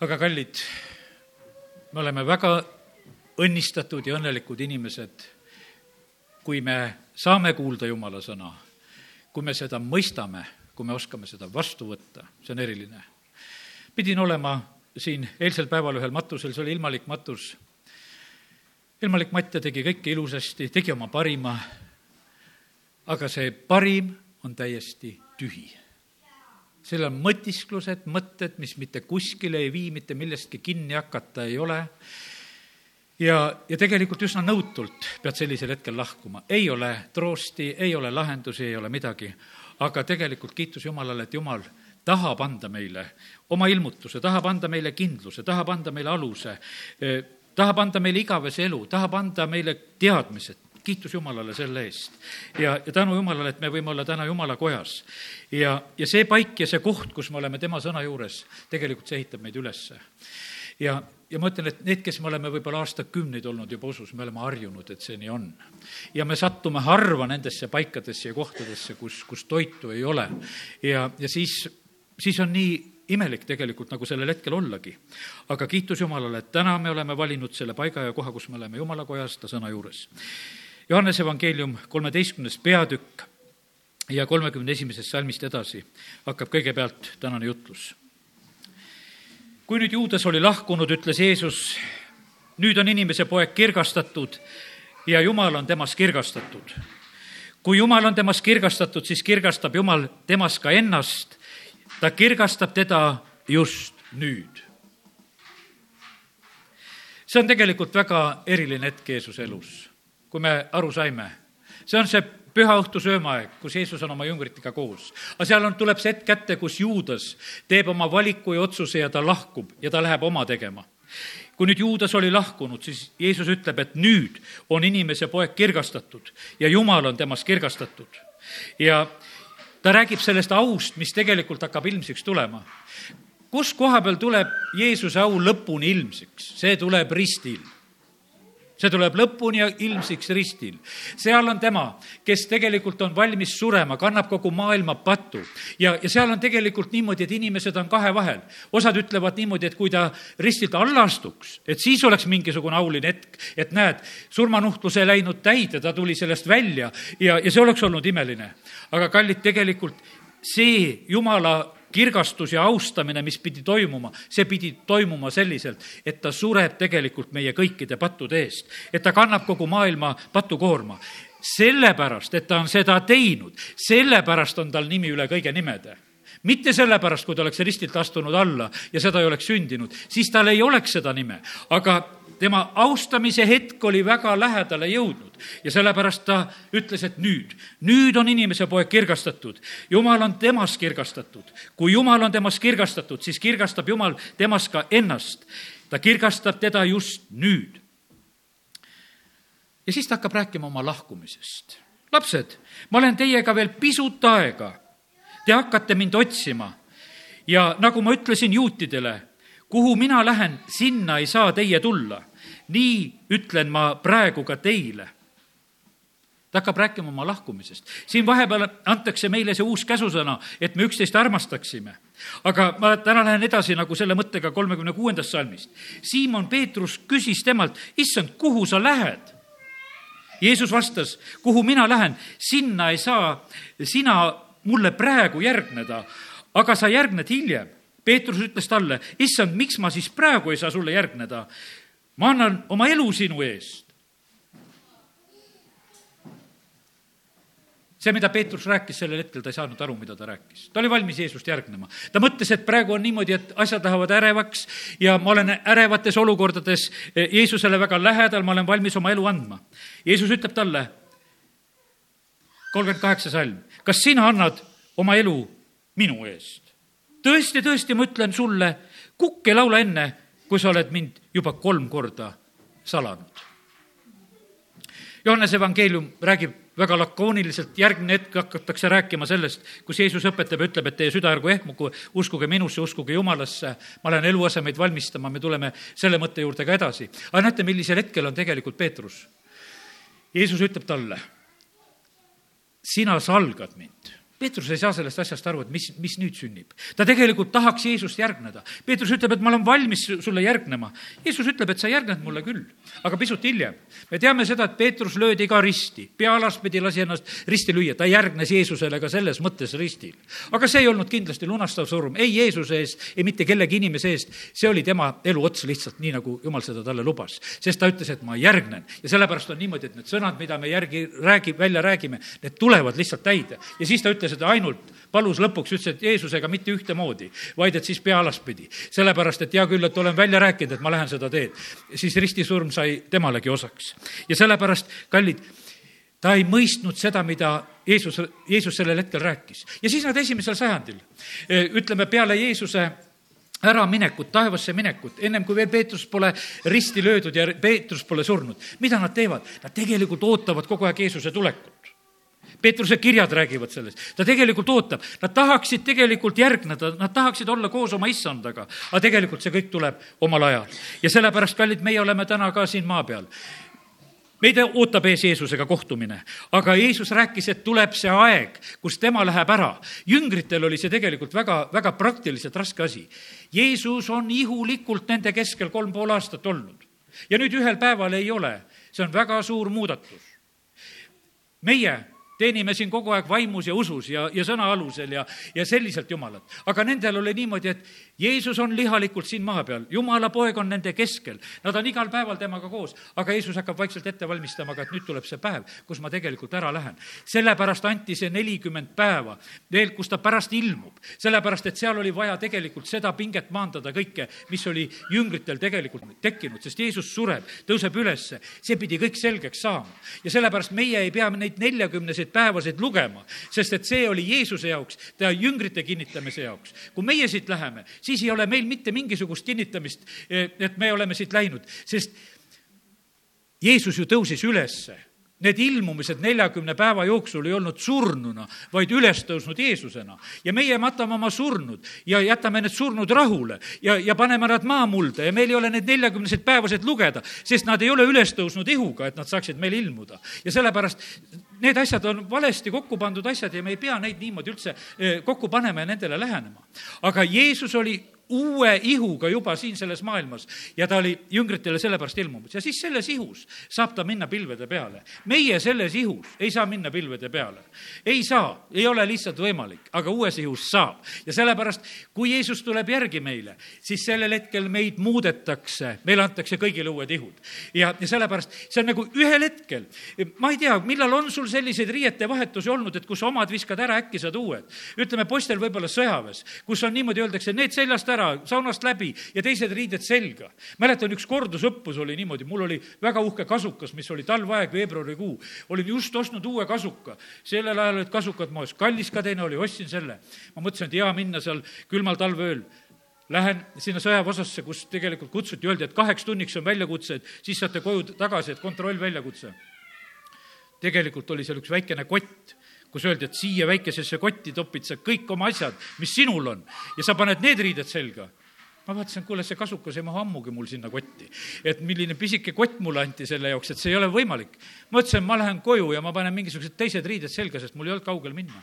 aga kallid, me oleme väga õnnistatud ja õnnelikud inimesed, kui me saame kuulda Jumala sõna, kui me seda mõistame, kui me oskame seda vastu võtta, see on eriline. pidin olema siin eilsel päeval ühel matusel, see oli ilmalik matus. ilmalik Matja tegi kõike ilusasti, tegi oma parima, aga see parim on täiesti tühi seal on mõtisklused, mõtted, mis mitte kuskile ei vii, mitte millestki kinni hakata ei ole. ja, ja tegelikult üsna nõutult pead sellisel hetkel lahkuma. ei ole troosti, ei ole lahendusi, ei ole midagi. aga tegelikult kiitus Jumalale, et Jumal tahab anda meile oma ilmutuse, tahab anda meile kindluse, tahab anda meile aluse, eh, tahab anda meile igavese elu, tahab anda meile teadmised, kiitus Jumalale selle eest. ja, ja tänu Jumalale, et me võime olla täna Jumala kojas. ja, ja see paik ja see koht, kus me oleme tema sõna juures, tegelikult see ehitab meid ülesse. ja, ja ma ütlen, et need, kes me oleme võib-olla aastakümneid olnud juba usus, me oleme harjunud, et see nii on. ja me sattume harva nendesse paikadesse ja kohtadesse, kus, kus toitu ei ole. ja, ja siis, siis on nii imelik tegelikult nagu sellel hetkel ollagi. aga kiitus Jumalale, et täna me oleme valinud selle paiga ja koha, kus me oleme Jumala kojas, ta sõna juures. Johannese evangeelium kolmeteistkümnes peatükk ja kolmekümne esimesest salmist edasi hakkab kõigepealt tänane jutlus. kui nüüd Juudas oli lahkunud, ütles Jeesus, nüüd on inimese poeg kirgastatud ja Jumal on temas kirgastatud. kui Jumal on temas kirgastatud, siis kirgastab Jumal temas ka ennast. ta kirgastab teda just nüüd. see on tegelikult väga eriline hetk Jeesuse elus kui me aru saime. see on see püha õhtu söömaaeg, kus Jeesus on oma jüngritega koos. aga seal on, tuleb see hetk kätte, kus Juudas teeb oma valiku ja otsuse ja ta lahkub ja ta läheb oma tegema. kui nüüd Juudas oli lahkunud, siis Jeesus ütleb, et nüüd on inimese poeg kirgastatud ja Jumal on temast kirgastatud. ja ta räägib sellest aust, mis tegelikult hakkab ilmsiks tulema. kus koha peal tuleb Jeesuse au lõpuni ilmsiks? see tuleb ristil see tuleb lõpuni ilmsiks ristil. seal on tema, kes tegelikult on valmis surema, kannab kogu maailma pattu. ja, ja seal on tegelikult niimoodi, et inimesed on kahe vahel. osad ütlevad niimoodi, et kui ta ristilt alla astuks, et siis oleks mingisugune auline hetk, et näed, surmanuhtluse läinud täide, ta tuli sellest välja ja, ja see oleks olnud imeline. aga kallid, tegelikult see jumala kirgastus ja austamine, mis pidi toimuma, see pidi toimuma selliselt, et ta sureb tegelikult meie kõikide pattude eest, et ta kannab kogu maailma patukoorma. Sellepärast, et ta on seda teinud, sellepärast on tal nimi üle kõige nimede mitte sellepärast, kui ta oleks ristilt astunud alla ja seda ei oleks sündinud, siis tal ei oleks seda nime, aga tema austamise hetk oli väga lähedale jõudnud ja sellepärast ta ütles, et nüüd, nüüd on inimese poeg kirgastatud. jumal on temas kirgastatud. kui Jumal on temas kirgastatud, siis kirgastab Jumal temas ka ennast. ta kirgastab teda just nüüd. ja siis ta hakkab rääkima oma lahkumisest. lapsed, ma olen teiega veel pisut aega. Te hakkate mind otsima ja nagu ma ütlesin juutidele, kuhu mina lähen, sinna ei saa teie tulla nii ütlen ma praegu ka teile ta hakkab rääkima oma lahkumisest. siin vahepeal antakse meile see uus käsusõna, et me üksteist armastaksime. aga ma täna lähen edasi nagu selle mõttega kolmekümne kuuendast salmist. Siimon Peetrus küsis temalt, issand, kuhu sa lähed? Jeesus vastas, kuhu mina lähen, sinna ei saa sina mulle praegu järgneda, aga sa järgned hiljem. Peetrus ütles talle, issand, miks ma siis praegu ei saa sulle järgneda? ma annan oma elu sinu eest. see, mida Peetrus rääkis sellel hetkel, ta ei saanud aru, mida ta rääkis. ta oli valmis Jeesust järgnema. ta mõtles, et praegu on niimoodi, et asjad lähevad ärevaks ja ma olen ärevates olukordades Jeesusele väga lähedal, ma olen valmis oma elu andma. Jeesus ütleb talle, kolmkümmend kaheksa salm, kas sina annad oma elu minu eest? tõesti, tõesti, ma ütlen sulle, kukk ei laula enne, kui sa oled mind juba kolm korda salanud. Johannese evangeelium räägib väga lakooniliselt, järgmine hetk hakatakse rääkima sellest, kus Jeesus õpetab ja ütleb, et teie süda ärgu ehmugu, uskuge minusse, uskuge Jumalasse, ma lähen eluasemeid valmistama, me tuleme selle mõtte juurde ka edasi. aga näete, millisel hetkel on tegelikult Peetrus? Jeesus ütleb talle, sina salgad mind Peetrus ei saa sellest asjast aru, et mis, mis nüüd sünnib. ta tegelikult tahaks Jeesust järgneda. Peetrus ütleb, et ma olen valmis sulle järgnema. Jeesus ütleb, et sa järgned mulle küll, aga pisut hiljem. me teame seda, et Peetrus löödi ka risti, pea alaspidi lasi ennast risti lüüa, ta järgnes Jeesusele ka selles mõttes ristil. aga see ei olnud kindlasti lunastav surm, ei Jeesuse eest, ei mitte kellegi inimese eest, see oli tema elu ots lihtsalt nii, nagu jumal seda talle lubas. sest ta ütles, et ma järgnen ja sellepärast on niimoodi, et need sõnad, mida me järgi räägi, välja räägime, need tulevad lihtsalt täide ja siis ta ütles, et ainult palus lõpuks, ütles, et Jeesusega mitte ühtemoodi, vaid et siis pea alaspidi. sellepärast, et hea küll, et olen välja rääkinud, et ma lähen seda teed. siis ristisurm sai temalegi osaks. ja sellepärast, kallid, ta ei mõistnud seda, mida Jeesus, Jeesus sellel hetkel rääkis. ja siis nad esimesel sajandil, e, ütleme peale Jeesuse äraminekut, taevasse minekut, ennem kui veel Peetrus pole risti löödud ja Peetrus pole surnud. mida nad teevad? Nad tegelikult ootavad kogu aeg Jeesuse tulekut. Peetruse kirjad räägivad sellest, ta tegelikult ootab, nad tahaksid tegelikult järgneda, nad tahaksid olla koos oma issandaga, aga tegelikult see kõik tuleb omal ajal. ja sellepärast, kallid, meie oleme täna ka siin maa peal meid ootab ees Jeesusega kohtumine, aga Jeesus rääkis, et tuleb see aeg, kus tema läheb ära. jüngritel oli see tegelikult väga, väga praktiliselt raske asi. Jeesus on ihulikult nende keskel kolm pool aastat olnud ja nüüd ühel päeval ei ole. see on väga suur muudatus. meie teenime siin kogu aeg vaimus ja usus ja, ja sõna alusel ja, ja selliselt Jumalat. aga nendel oli niimoodi, et Jeesus on lihalikult siin maa peal, Jumala poeg on nende keskel, nad on igal päeval temaga koos, aga Jeesus hakkab vaikselt ette valmistama ka, et nüüd tuleb see päev, kus ma tegelikult ära lähen. sellepärast anti see nelikümmend päeva veel, kus ta pärast ilmub, sellepärast et seal oli vaja tegelikult seda pinget maandada kõike, mis oli jüngritel tegelikult tekkinud, sest Jeesus sureb, tõuseb ülesse, see pidi kõik selgeks saama. ja sellepärast meie ei pea neid neljakümneseid neid päevasid lugema, sest et see oli Jeesuse jaoks, ta jüngrite kinnitamise jaoks. kui meie siit läheme, siis ei ole meil mitte mingisugust kinnitamist, et me oleme siit läinud, sest Jeesus ju tõusis ülesse Need ilmumised neljakümne päeva jooksul ei olnud surnuna, vaid ülestõusnud Jeesusena. ja meie matame oma surnud ja jätame need surnud rahule ja, ja paneme nad maamulda ja meil ei ole neid neljakümneseid päevasid lugeda, sest nad ei ole ülestõusnud ihuga, et nad saaksid meil ilmuda. ja sellepärast need asjad on valesti kokku pandud asjad ja me ei pea neid niimoodi üldse eh, kokku panema ja nendele lähenema. aga Jeesus oli uue ihuga juba siin selles maailmas ja ta oli jüngritele sellepärast ilmumas ja siis selles ihus saab ta minna pilvede peale. meie selles ihus ei saa minna pilvede peale. ei saa, ei ole lihtsalt võimalik, aga uues ihus saab. ja sellepärast, kui Jeesus tuleb järgi meile, siis sellel hetkel meid muudetakse, meile antakse kõigile uued ihud. ja, ja sellepärast see on nagu ühel hetkel, ma ei tea, millal on sul selliseid riietevahetusi olnud, et kus omad viskad ära, äkki saad uued. ütleme, poistel võib-olla sõjaväes, kus on niimoodi, öeldakse, need seljast ära, ära, saunast läbi ja teised riided selga. mäletan, üks kordusõppus oli niimoodi, mul oli väga uhke kasukas, mis oli talveaeg, veebruarikuu. olin just ostnud uue kasuka, sellel ajal olid kasukad moes, kallis ka teine oli, ostsin selle. ma mõtlesin, et hea minna seal külmal talveööl Lähen sinna sõjaväeosasse, kus tegelikult kutsuti, öeldi, et kaheks tunniks on väljakutse, et siis saate koju tagasi, et kontroll väljakutse. tegelikult oli seal üks väikene kott kus öeldi, et siia väikesesse kotti topid sa kõik oma asjad, mis sinul on, ja sa paned need riided selga ma vaatasin, kuule, see kasukas ei mahu ammugi mul sinna kotti. et milline pisike kott mulle anti selle jaoks, et see ei ole võimalik. ma mõtlesin, ma lähen koju ja ma panen mingisugused teised riided selga, sest mul ei olnud kaugel minna.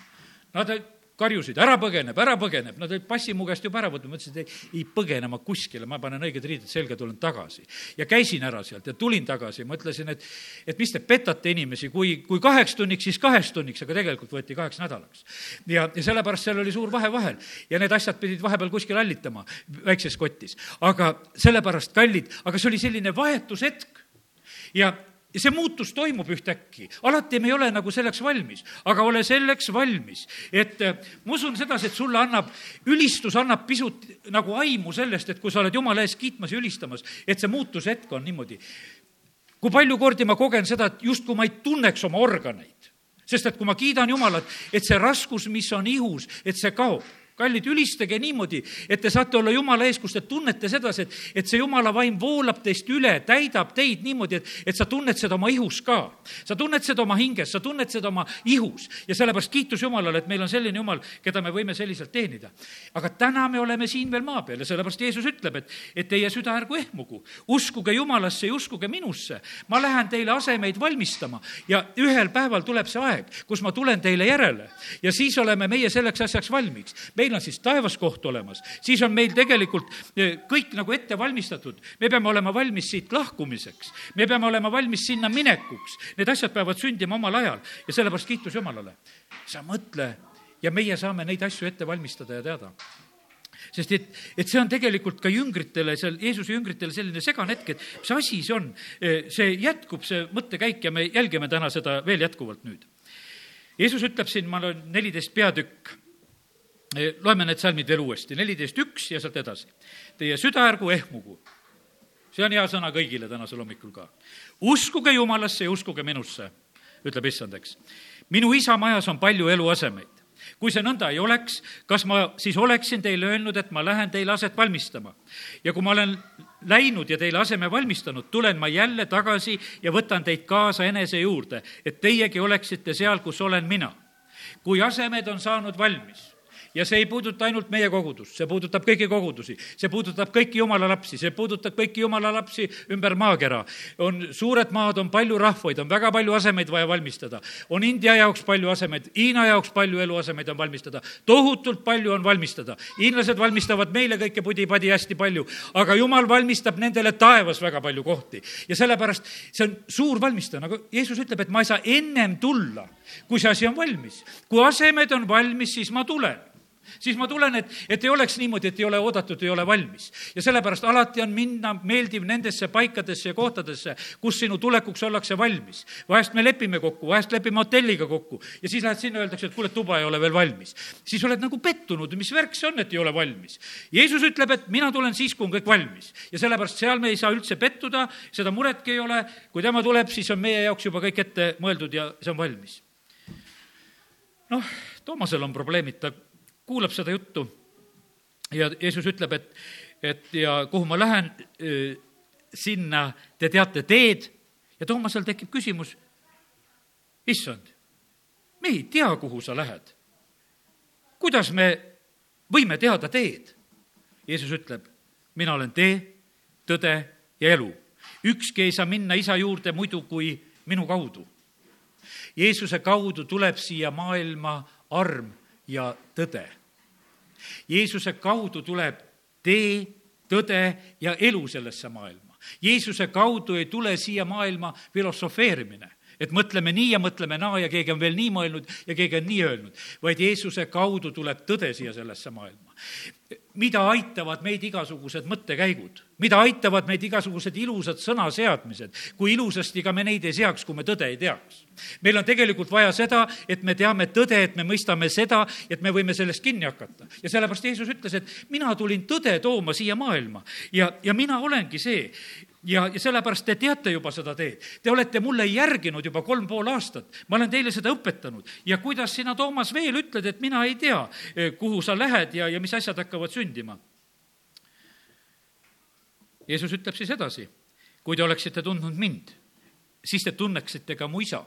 Nad karjusid, ära põgeneb, ära põgeneb, nad olid passi mu käest juba ära võtnud, ma ütlesin, et ei, ei põgene ma kuskile, ma panen õiged riided selga, tulen tagasi. ja käisin ära sealt ja tulin tagasi, mõtlesin, et, et mis te petate inimesi, kui, kui kaheks tunniks, siis kaheks tunniks, aga tegelikult võeti kaheks nädalaks. ja, ja sellepärast seal oli suur vahe vahel ja need asjad pidid vahepeal kuskil hallitama väikses kotis. aga sellepärast kallid, aga see oli selline vahetushetk ja ja see muutus toimub ühtäkki. alati me ei ole nagu selleks valmis, aga ole selleks valmis, et äh, ma usun sedasi, et sulle annab, ülistus annab pisut nagu aimu sellest, et kui sa oled jumala ees kiitmas ja ülistamas, et see muutushetk on niimoodi. kui palju kordi ma kogen seda, et justkui ma ei tunneks oma organeid, sest et kui ma kiidan Jumalat, et see raskus, mis on ihus, et see kaob kallid, ülistage niimoodi, et te saate olla Jumala ees, kus te tunnete sedasi, et, et see Jumala vaim voolab teist üle, täidab teid niimoodi, et, et sa tunned seda oma ihus ka. sa tunned seda oma hinges, sa tunned seda oma ihus ja sellepärast kiitus Jumalale, et meil on selline Jumal, keda me võime selliselt teenida. aga täna me oleme siin veel maa peal ja sellepärast Jeesus ütleb, et, et teie süda ärgu ehmugu. uskuge Jumalasse ja uskuge minusse. ma lähen teile asemeid valmistama ja ühel päeval tuleb see aeg, kus ma tulen teile järele ja siis oleme meie selleks asjaks valmis. Meil on siis taevas koht olemas, siis on meil tegelikult eh, kõik nagu ette valmistatud. me peame olema valmis siit lahkumiseks, me peame olema valmis sinna minekuks. Need asjad peavad sündima omal ajal ja sellepärast kiitus Jumalale. sa mõtle ja meie saame neid asju ette valmistada ja teada sest et, et see on tegelikult ka jüngritele, seal Jeesuse jüngritele selline segane hetk, et mis asi see on. Eh, see jätkub, see mõttekäik ja me jälgime täna seda veel jätkuvalt nüüd Jeesus ütleb siin, ma olen neliteist peatükk, loeme need salmid veel uuesti, neliteist üks ja sealt edasi. Teie süda ärgu ehmugu. see on hea sõna kõigile tänasel hommikul ka. uskuge Jumalasse ja uskuge minusse, ütleb issand, eks. minu isa majas on palju eluasemeid kui see nõnda ei oleks, kas ma siis oleksin teile öelnud, et ma lähen teile aset valmistama? ja kui ma olen läinud ja teile aseme valmistanud, tulen ma jälle tagasi ja võtan teid kaasa enese juurde, et teiegi oleksite seal, kus olen mina. kui asemed on saanud valmis ja see ei puuduta ainult meie kogudust, see puudutab kõiki kogudusi, see puudutab kõiki jumala lapsi, see puudutab kõiki jumala lapsi ümber maakera. on suured maad, on palju rahvaid, on väga palju asemeid vaja valmistada. on India jaoks palju asemeid, Hiina jaoks palju eluasemeid on valmistada, tohutult palju on valmistada. hiinlased valmistavad meile kõike pudi-padi hästi palju, aga jumal valmistab nendele taevas väga palju kohti. ja sellepärast see on suur valmistaja, nagu Jeesus ütleb, et ma ei saa ennem tulla, kui see asi on valmis. kui asemed on valmis, siis ma tulen siis ma tulen, et, et ei oleks niimoodi, et ei ole oodatud, ei ole valmis. ja sellepärast alati on minna meeldiv nendesse paikadesse ja kohtadesse, kus sinu tulekuks ollakse valmis. vahest me lepime kokku, vahest lepime hotelliga kokku ja siis lähed sinna, öeldakse, et kuule, tuba ei ole veel valmis. siis oled nagu pettunud, mis värk see on, et ei ole valmis. Jeesus ütleb, et mina tulen siis, kui on kõik valmis. ja sellepärast seal me ei saa üldse pettuda, seda muretki ei ole, kui tema tuleb, siis on meie jaoks juba kõik ette mõeldud ja see on valmis. noh, Toomasel on probleemid, ta kuulab seda juttu ja Jeesus ütleb, et, et ja kuhu ma lähen, sinna te teate teed ja Toomasel tekib küsimus, issand, me ei tea, kuhu sa lähed. kuidas me võime teada teed? Jeesus ütleb, mina olen tee, tõde ja elu. ükski ei saa minna isa juurde muidu kui minu kaudu. Jeesuse kaudu tuleb siia maailma arm ja tõde. Jeesuse kaudu tuleb tee, tõde ja elu sellesse maailma. Jeesuse kaudu ei tule siia maailma filosofeerimine et mõtleme nii ja mõtleme naa ja keegi on veel nii mõelnud ja keegi on nii öelnud, vaid Jeesuse kaudu tuleb tõde siia sellesse maailma. Mida aitavad meid igasugused mõttekäigud, mida aitavad meid igasugused ilusad sõnaseadmised, kui ilusasti ka me neid ei seaks, kui me tõde ei teaks. meil on tegelikult vaja seda, et me teame tõde, et me mõistame seda, et me võime sellest kinni hakata. ja sellepärast Jeesus ütles, et mina tulin tõde tooma siia maailma. Ja, ja mina olengi see, ja, ja sellepärast te teate juba seda teed. Te olete mulle järginud juba kolm pool aastat. ma olen teile seda õpetanud. ja kuidas sina, Toomas, veel ütled, et mina ei tea, eh, kuhu sa lähed ja, ja mis asjad hakkavad sündima? Jeesus ütleb siis edasi, kui te oleksite tundnud mind, siis te tunneksite ka mu isa.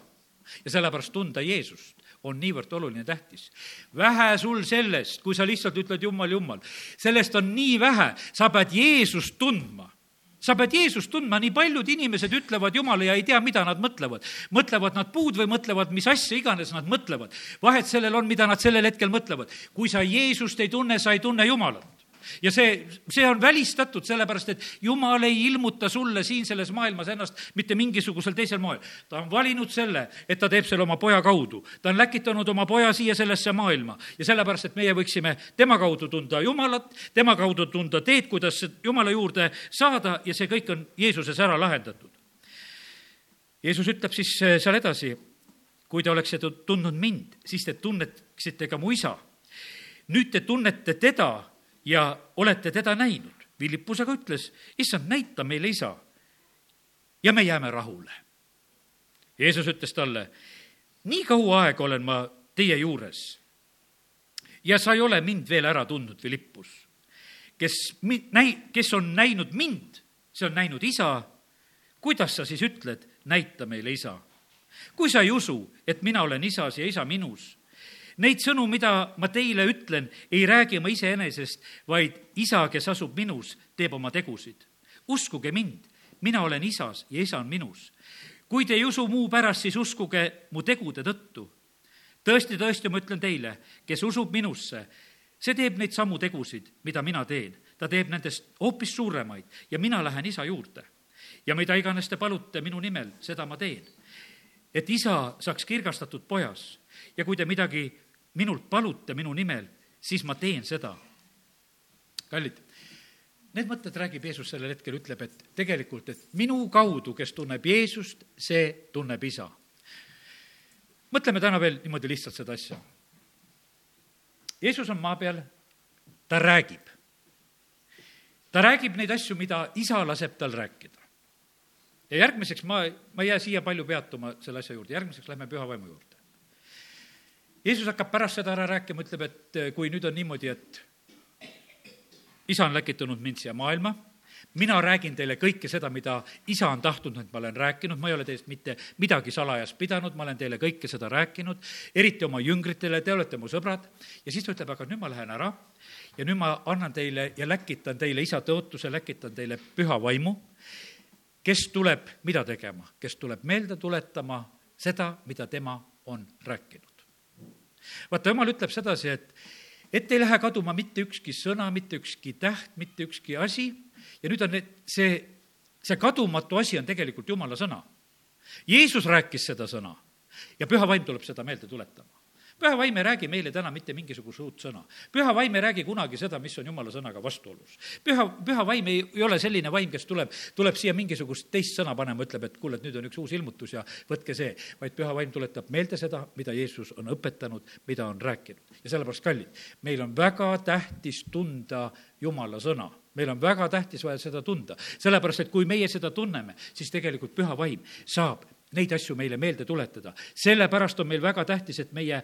ja sellepärast tunda Jeesust on niivõrd oluline, tähtis. vähe sul sellest, kui sa lihtsalt ütled Jumal, Jumal, sellest on nii vähe, sa pead Jeesust tundma sa pead Jeesust tundma, nii paljud inimesed ütlevad Jumala ja ei tea, mida nad mõtlevad. mõtlevad nad puud või mõtlevad mis asja iganes nad mõtlevad. vahet sellel on, mida nad sellel hetkel mõtlevad. kui sa Jeesust ei tunne, sa ei tunne Jumalat ja see, see on välistatud, sellepärast et Jumal ei ilmuta sulle siin selles maailmas ennast mitte mingisugusel teisel moel. ta on valinud selle, et ta teeb selle oma poja kaudu. ta on läkitanud oma poja siia sellesse maailma ja sellepärast, et meie võiksime tema kaudu tunda Jumalat, tema kaudu tunda teed, kuidas Jumala juurde saada ja see kõik on Jeesuses ära lahendatud. Jeesus ütleb siis eh, seal edasi, kui te oleksite tundnud mind, siis te tunneksite ka mu isa. nüüd te tunnete teda ja olete teda näinud. Philippus aga ütles, issand, näita meile isa ja me jääme rahule. Jeesus ütles talle, nii kaua aega olen ma teie juures ja sa ei ole mind veel ära tundnud, Philippus. kes mi-, näi-, kes on näinud mind, see on näinud isa. kuidas sa siis ütled, näita meile isa? kui sa ei usu, et mina olen isas ja isa minus, neid sõnu, mida ma teile ütlen, ei räägi ma iseenesest, vaid isa, kes asub minus, teeb oma tegusid. uskuge mind, mina olen isas ja isa on minus. kui te ei usu muu pärast, siis uskuge mu tegude tõttu tõesti, tõesti, ma ütlen teile, kes usub minusse, see teeb neid samu tegusid, mida mina teen. ta teeb nendest hoopis suuremaid ja mina lähen isa juurde. ja mida iganes te palute minu nimel, seda ma teen. et isa saaks kirgastatud pojas ja kui te midagi minult palute minu nimel, siis ma teen seda. kallid, need mõtted räägib Jeesus sellel hetkel, ütleb, et tegelikult, et minu kaudu, kes tunneb Jeesust, see tunneb isa mõtleme täna veel niimoodi lihtsalt seda asja. Jeesus on maa peal, ta räägib. ta räägib neid asju, mida isa laseb tal rääkida. ja järgmiseks ma, ma ei jää siia palju peatuma selle asja juurde, järgmiseks lähme püha vaimu juurde. Jeesus hakkab pärast seda ära rääkima, ütleb, et kui nüüd on niimoodi, et isa on läkitanud mind siia maailma mina räägin teile kõike seda, mida isa on tahtnud, et ma olen rääkinud, ma ei ole teist mitte midagi salajas pidanud, ma olen teile kõike seda rääkinud, eriti oma jüngritele, te olete mu sõbrad. ja siis ta ütleb, aga nüüd ma lähen ära ja nüüd ma annan teile ja läkitan teile isa tõotuse, läkitan teile püha vaimu, kes tuleb mida tegema, kes tuleb meelde tuletama seda, mida tema on rääkinud. Vaata, jumal ütleb sedasi, et et ei lähe kaduma mitte ükski sõna, mitte ükski täht, mitte ükski asi ja nüüd on need, see, see kadumatu asi on tegelikult Jumala sõna. Jeesus rääkis seda sõna ja püha vaim tuleb seda meelde tuletama püha vaim ei räägi meile täna mitte mingisugust uut sõna. püha vaim ei räägi kunagi seda, mis on jumala sõnaga vastuolus. püha, püha vaim ei, ei ole selline vaim, kes tuleb, tuleb siia mingisugust teist sõna panema, ütleb, et kuule, et nüüd on üks uus ilmutus ja võtke see, vaid püha vaim tuletab meelde seda, mida Jeesus on õpetanud, mida on rääkinud. ja sellepärast, kallid, meil on väga tähtis tunda jumala sõna meil on väga tähtis vaja seda tunda, sellepärast et kui meie seda tunneme, siis tegelikult püha vaim saab neid asju meile meelde tuletada. sellepärast on meil väga tähtis, et meie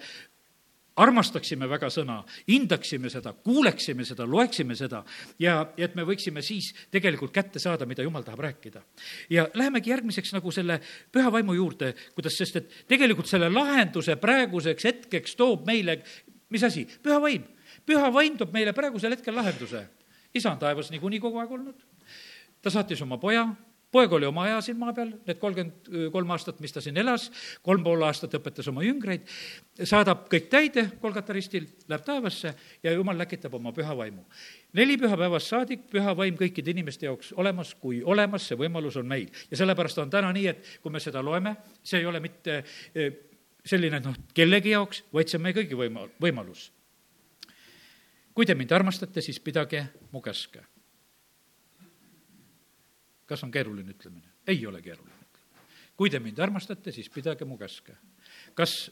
armastaksime väga sõna, hindaksime seda, kuuleksime seda, loeksime seda ja, et me võiksime siis tegelikult kätte saada, mida jumal tahab rääkida. ja lähemegi järgmiseks nagu selle püha vaimu juurde, kuidas, sest et tegelikult selle lahenduse praeguseks hetkeks toob meile, mis asi, püha vaim. püha vaim toob meile praegusel hetkel lahenduse isa on taevas niikuinii kogu aeg olnud, ta saatis oma poja, poeg oli oma aja siin maa peal, need kolmkümmend kolm aastat, mis ta siin elas, kolm pool aastat õpetas oma jüngreid, saadab kõik täide Kolgata ristil, läheb taevasse ja jumal läkitab oma püha vaimu. neli pühapäevast saadik, püha vaim kõikide inimeste jaoks olemas, kui olemas, see võimalus on meil. ja sellepärast on täna nii, et kui me seda loeme, see ei ole mitte eh, selline noh, kellegi jaoks, vaid see on meie kõigi võima-, võimalus kui te mind armastate, siis pidage mu käske. Kas on keeruline ütlemine? ei ole keeruline ütlemine. kui te mind armastate, siis pidage mu käske. kas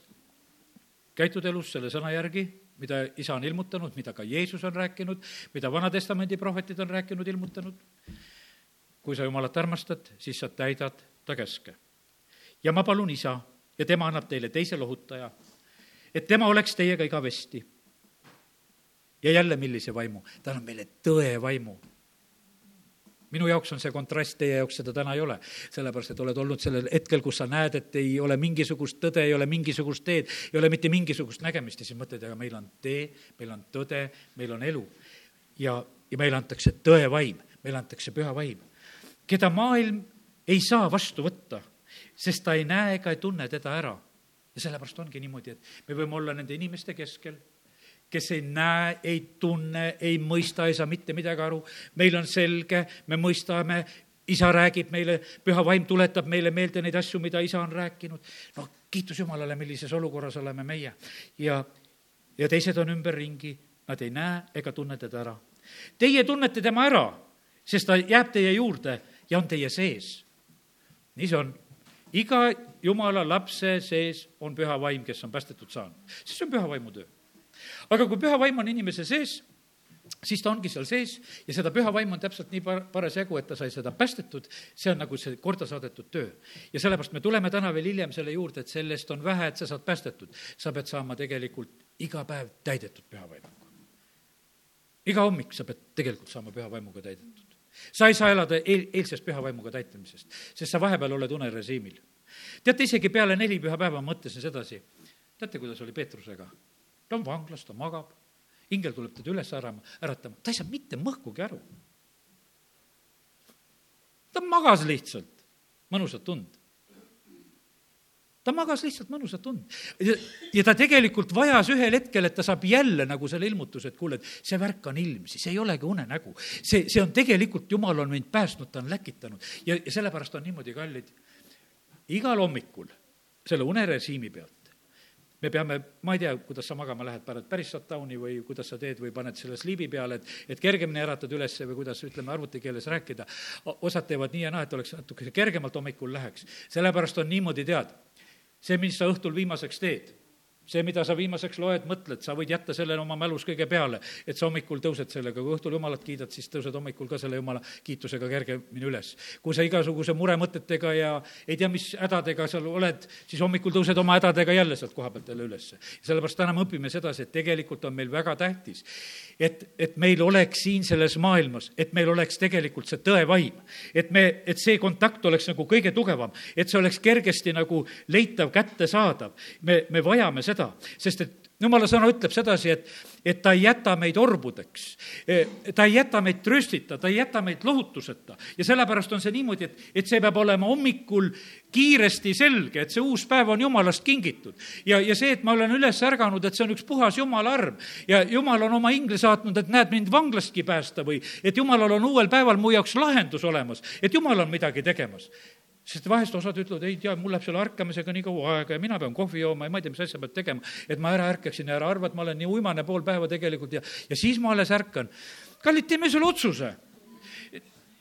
käitud elus selle sõna järgi, mida isa on ilmutanud, mida ka Jeesus on rääkinud, mida Vana-testamendi prohvetid on rääkinud, ilmutanud? kui sa Jumalat armastad, siis sa täidad ta käske. ja ma palun isa ja tema annab teile teise lohutaja, et tema oleks teiega igavesti ja jälle, millise vaimu? ta annab meile tõe vaimu minu jaoks on see kontrast, teie jaoks seda täna ei ole. sellepärast, et oled olnud sellel hetkel, kus sa näed, et ei ole mingisugust tõde, ei ole mingisugust teed, ei ole mitte mingisugust nägemist ja siis mõtled, aga meil on tee, meil on tõde, meil on elu. ja, ja meile antakse tõe vaim, meile antakse püha vaim, keda maailm ei saa vastu võtta, sest ta ei näe ega ei tunne teda ära. ja sellepärast ongi niimoodi, et me võime olla nende inimeste keskel kes ei näe, ei tunne, ei mõista, ei saa mitte midagi aru. meil on selge, me mõistame, isa räägib meile, püha vaim tuletab meile meelde neid asju, mida isa on rääkinud. noh, kiitus Jumalale, millises olukorras oleme meie. ja, ja teised on ümberringi, nad ei näe ega tunne teda ära. Teie tunnete tema ära, sest ta jääb teie juurde ja on teie sees. nii see on iga jumala lapse sees on püha vaim, kes on päästetud saanud. siis on püha vaimu töö aga kui püha vaim on inimese sees, siis ta ongi seal sees ja seda püha vaimu on täpselt nii par-, parasjagu, et ta sai seda päästetud, see on nagu see korda saadetud töö. ja sellepärast me tuleme täna veel hiljem selle juurde, et sellest on vähe, et sa saad päästetud. sa pead saama tegelikult iga päev täidetud püha vaimuga. iga hommik sa pead tegelikult saama püha vaimuga täidetud. sa ei saa elada eel, eilsest püha vaimuga täitmisest, sest sa vahepeal oled unerežiimil. teate, isegi peale neli pühapäeva mõtlesin sedasi, teate, kuidas oli Peetrusega? Ta on vanglas, ta magab, ingel tuleb teda üles ärama, äratama, ta ei saa mitte mõhkugi aru. ta magas lihtsalt. Mõnusat und ta magas lihtsalt mõnusat und. ja ta tegelikult vajas ühel hetkel, et ta saab jälle nagu selle ilmutuse, et kuule, et see värk on ilmsi, see ei olegi unenägu. see, see on tegelikult, jumal on mind päästnud, ta on läkitanud. Ja, ja sellepärast on niimoodi, kallid, igal hommikul selle unerežiimi pealt me peame, ma ei tea, kuidas sa magama lähed, paned päris shutdown'i või kuidas sa teed või paned selle sliibi peale, et, et kergemini äratad üles või kuidas, ütleme, arvutikeeles rääkida. osad teevad nii ja naa, et oleks natuke kergemalt hommikul läheks. sellepärast on niimoodi, tead see, mis sa õhtul viimaseks teed, see, mida sa viimaseks loed, mõtled, sa võid jätta selle oma mälus kõige peale, et sa hommikul tõused sellega, kui õhtul Jumalat kiidad, siis tõused hommikul ka selle Jumala kiitusega kergemini üles. kui sa igasuguse muremõtetega ja ei tea, mis hädadega seal oled, siis hommikul tõused oma hädadega jälle sealt koha pealt jälle ülesse. sellepärast täna me õpime sedasi, et tegelikult on meil väga tähtis, et, et meil oleks siin selles maailmas, et meil oleks tegelikult see tõevaim. et me, et see kontakt oleks nagu kõige tugevam, et see oleks kergesti nagu leitav, kättesaadav. me, me vajame seda, sest et jumala sõna ütleb sedasi, et, et ta ei jäta meid orbudeks. E, ta ei jäta meid tröstita, ta ei jäta meid lohutuseta. ja sellepärast on see niimoodi, et, et see peab olema hommikul kiiresti selge, et see uus päev on jumalast kingitud. ja, ja see, et ma olen üles ärganud, et see on üks puhas jumala arm ja jumal on oma ingli saatnud, et näed, mind vanglastki päästa või et jumalal on uuel päeval mu jaoks lahendus olemas, et jumal on midagi tegemas sest vahest osad ütlevad, ei tea, mul läheb selle ärkamisega nii kaua aega ja mina pean kohvi jooma ja ma ei tea, mis asja pead tegema, et ma ära ärkaksin ja ära arva, et ma olen nii uimane pool päeva tegelikult ja, ja siis ma alles ärkan. kallid, teeme selle otsuse.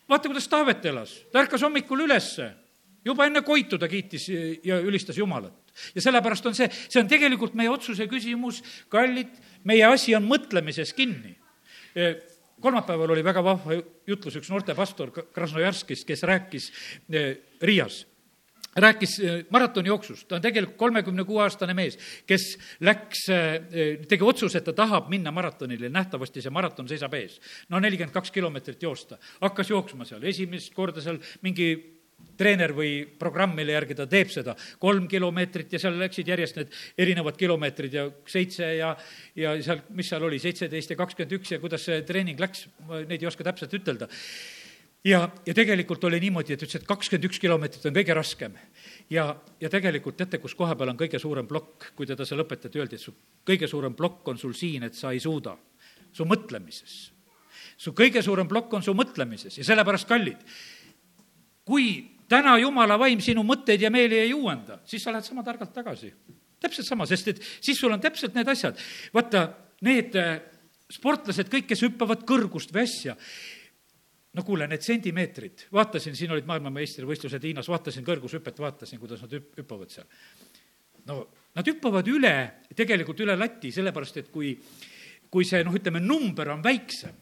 vaata, kuidas Taavet elas, ta ärkas hommikul ülesse, juba enne koitu ta kiitis ja ülistas Jumalat. ja sellepärast on see, see on tegelikult meie otsuse küsimus, kallid, meie asi on mõtlemises kinni kolmapäeval oli väga vahva jutlus üks noortepastor Krasnojarskist, kes rääkis eh, Riias. Rääkis eh, maratonijooksust, ta on tegelikult kolmekümne kuue aastane mees, kes läks, eh, tegi otsuse, et ta tahab minna maratonile, nähtavasti see maraton seisab ees. no nelikümmend kaks kilomeetrit joosta, hakkas jooksma seal, esimest korda seal mingi treener või programm, mille järgi ta teeb seda, kolm kilomeetrit ja seal läksid järjest need erinevad kilomeetrid ja seitse ja, ja seal, mis seal oli, seitseteist ja kakskümmend üks ja kuidas see treening läks, ma neid ei oska täpselt ütelda. ja, ja tegelikult oli niimoodi, et ütles, et kakskümmend üks kilomeetrit on kõige raskem. ja, ja tegelikult teate, kus koha peal on kõige suurem plokk, kui teda seal õpetati, öeldi, et su kõige suurem plokk on sul siin, et sa ei suuda, su mõtlemises. Su kõige suurem plokk on su mõtlemises. Ja sellepärast, kallid, kui täna jumala vaim sinu mõtteid ja meeli ei uuenda, siis sa lähed sama targalt tagasi. täpselt sama, sest et siis sul on täpselt need asjad. vaata, need äh, sportlased, kõik, kes hüppavad kõrgust või asja, no kuule, need sentimeetrid, vaatasin, siin olid maailmameistrivõistlused Hiinas, vaatasin kõrgushüpet, vaatasin, kuidas nad hüp-, hüppavad seal. no nad hüppavad üle, tegelikult üle lati, sellepärast et kui, kui see noh, ütleme, number on väiksem,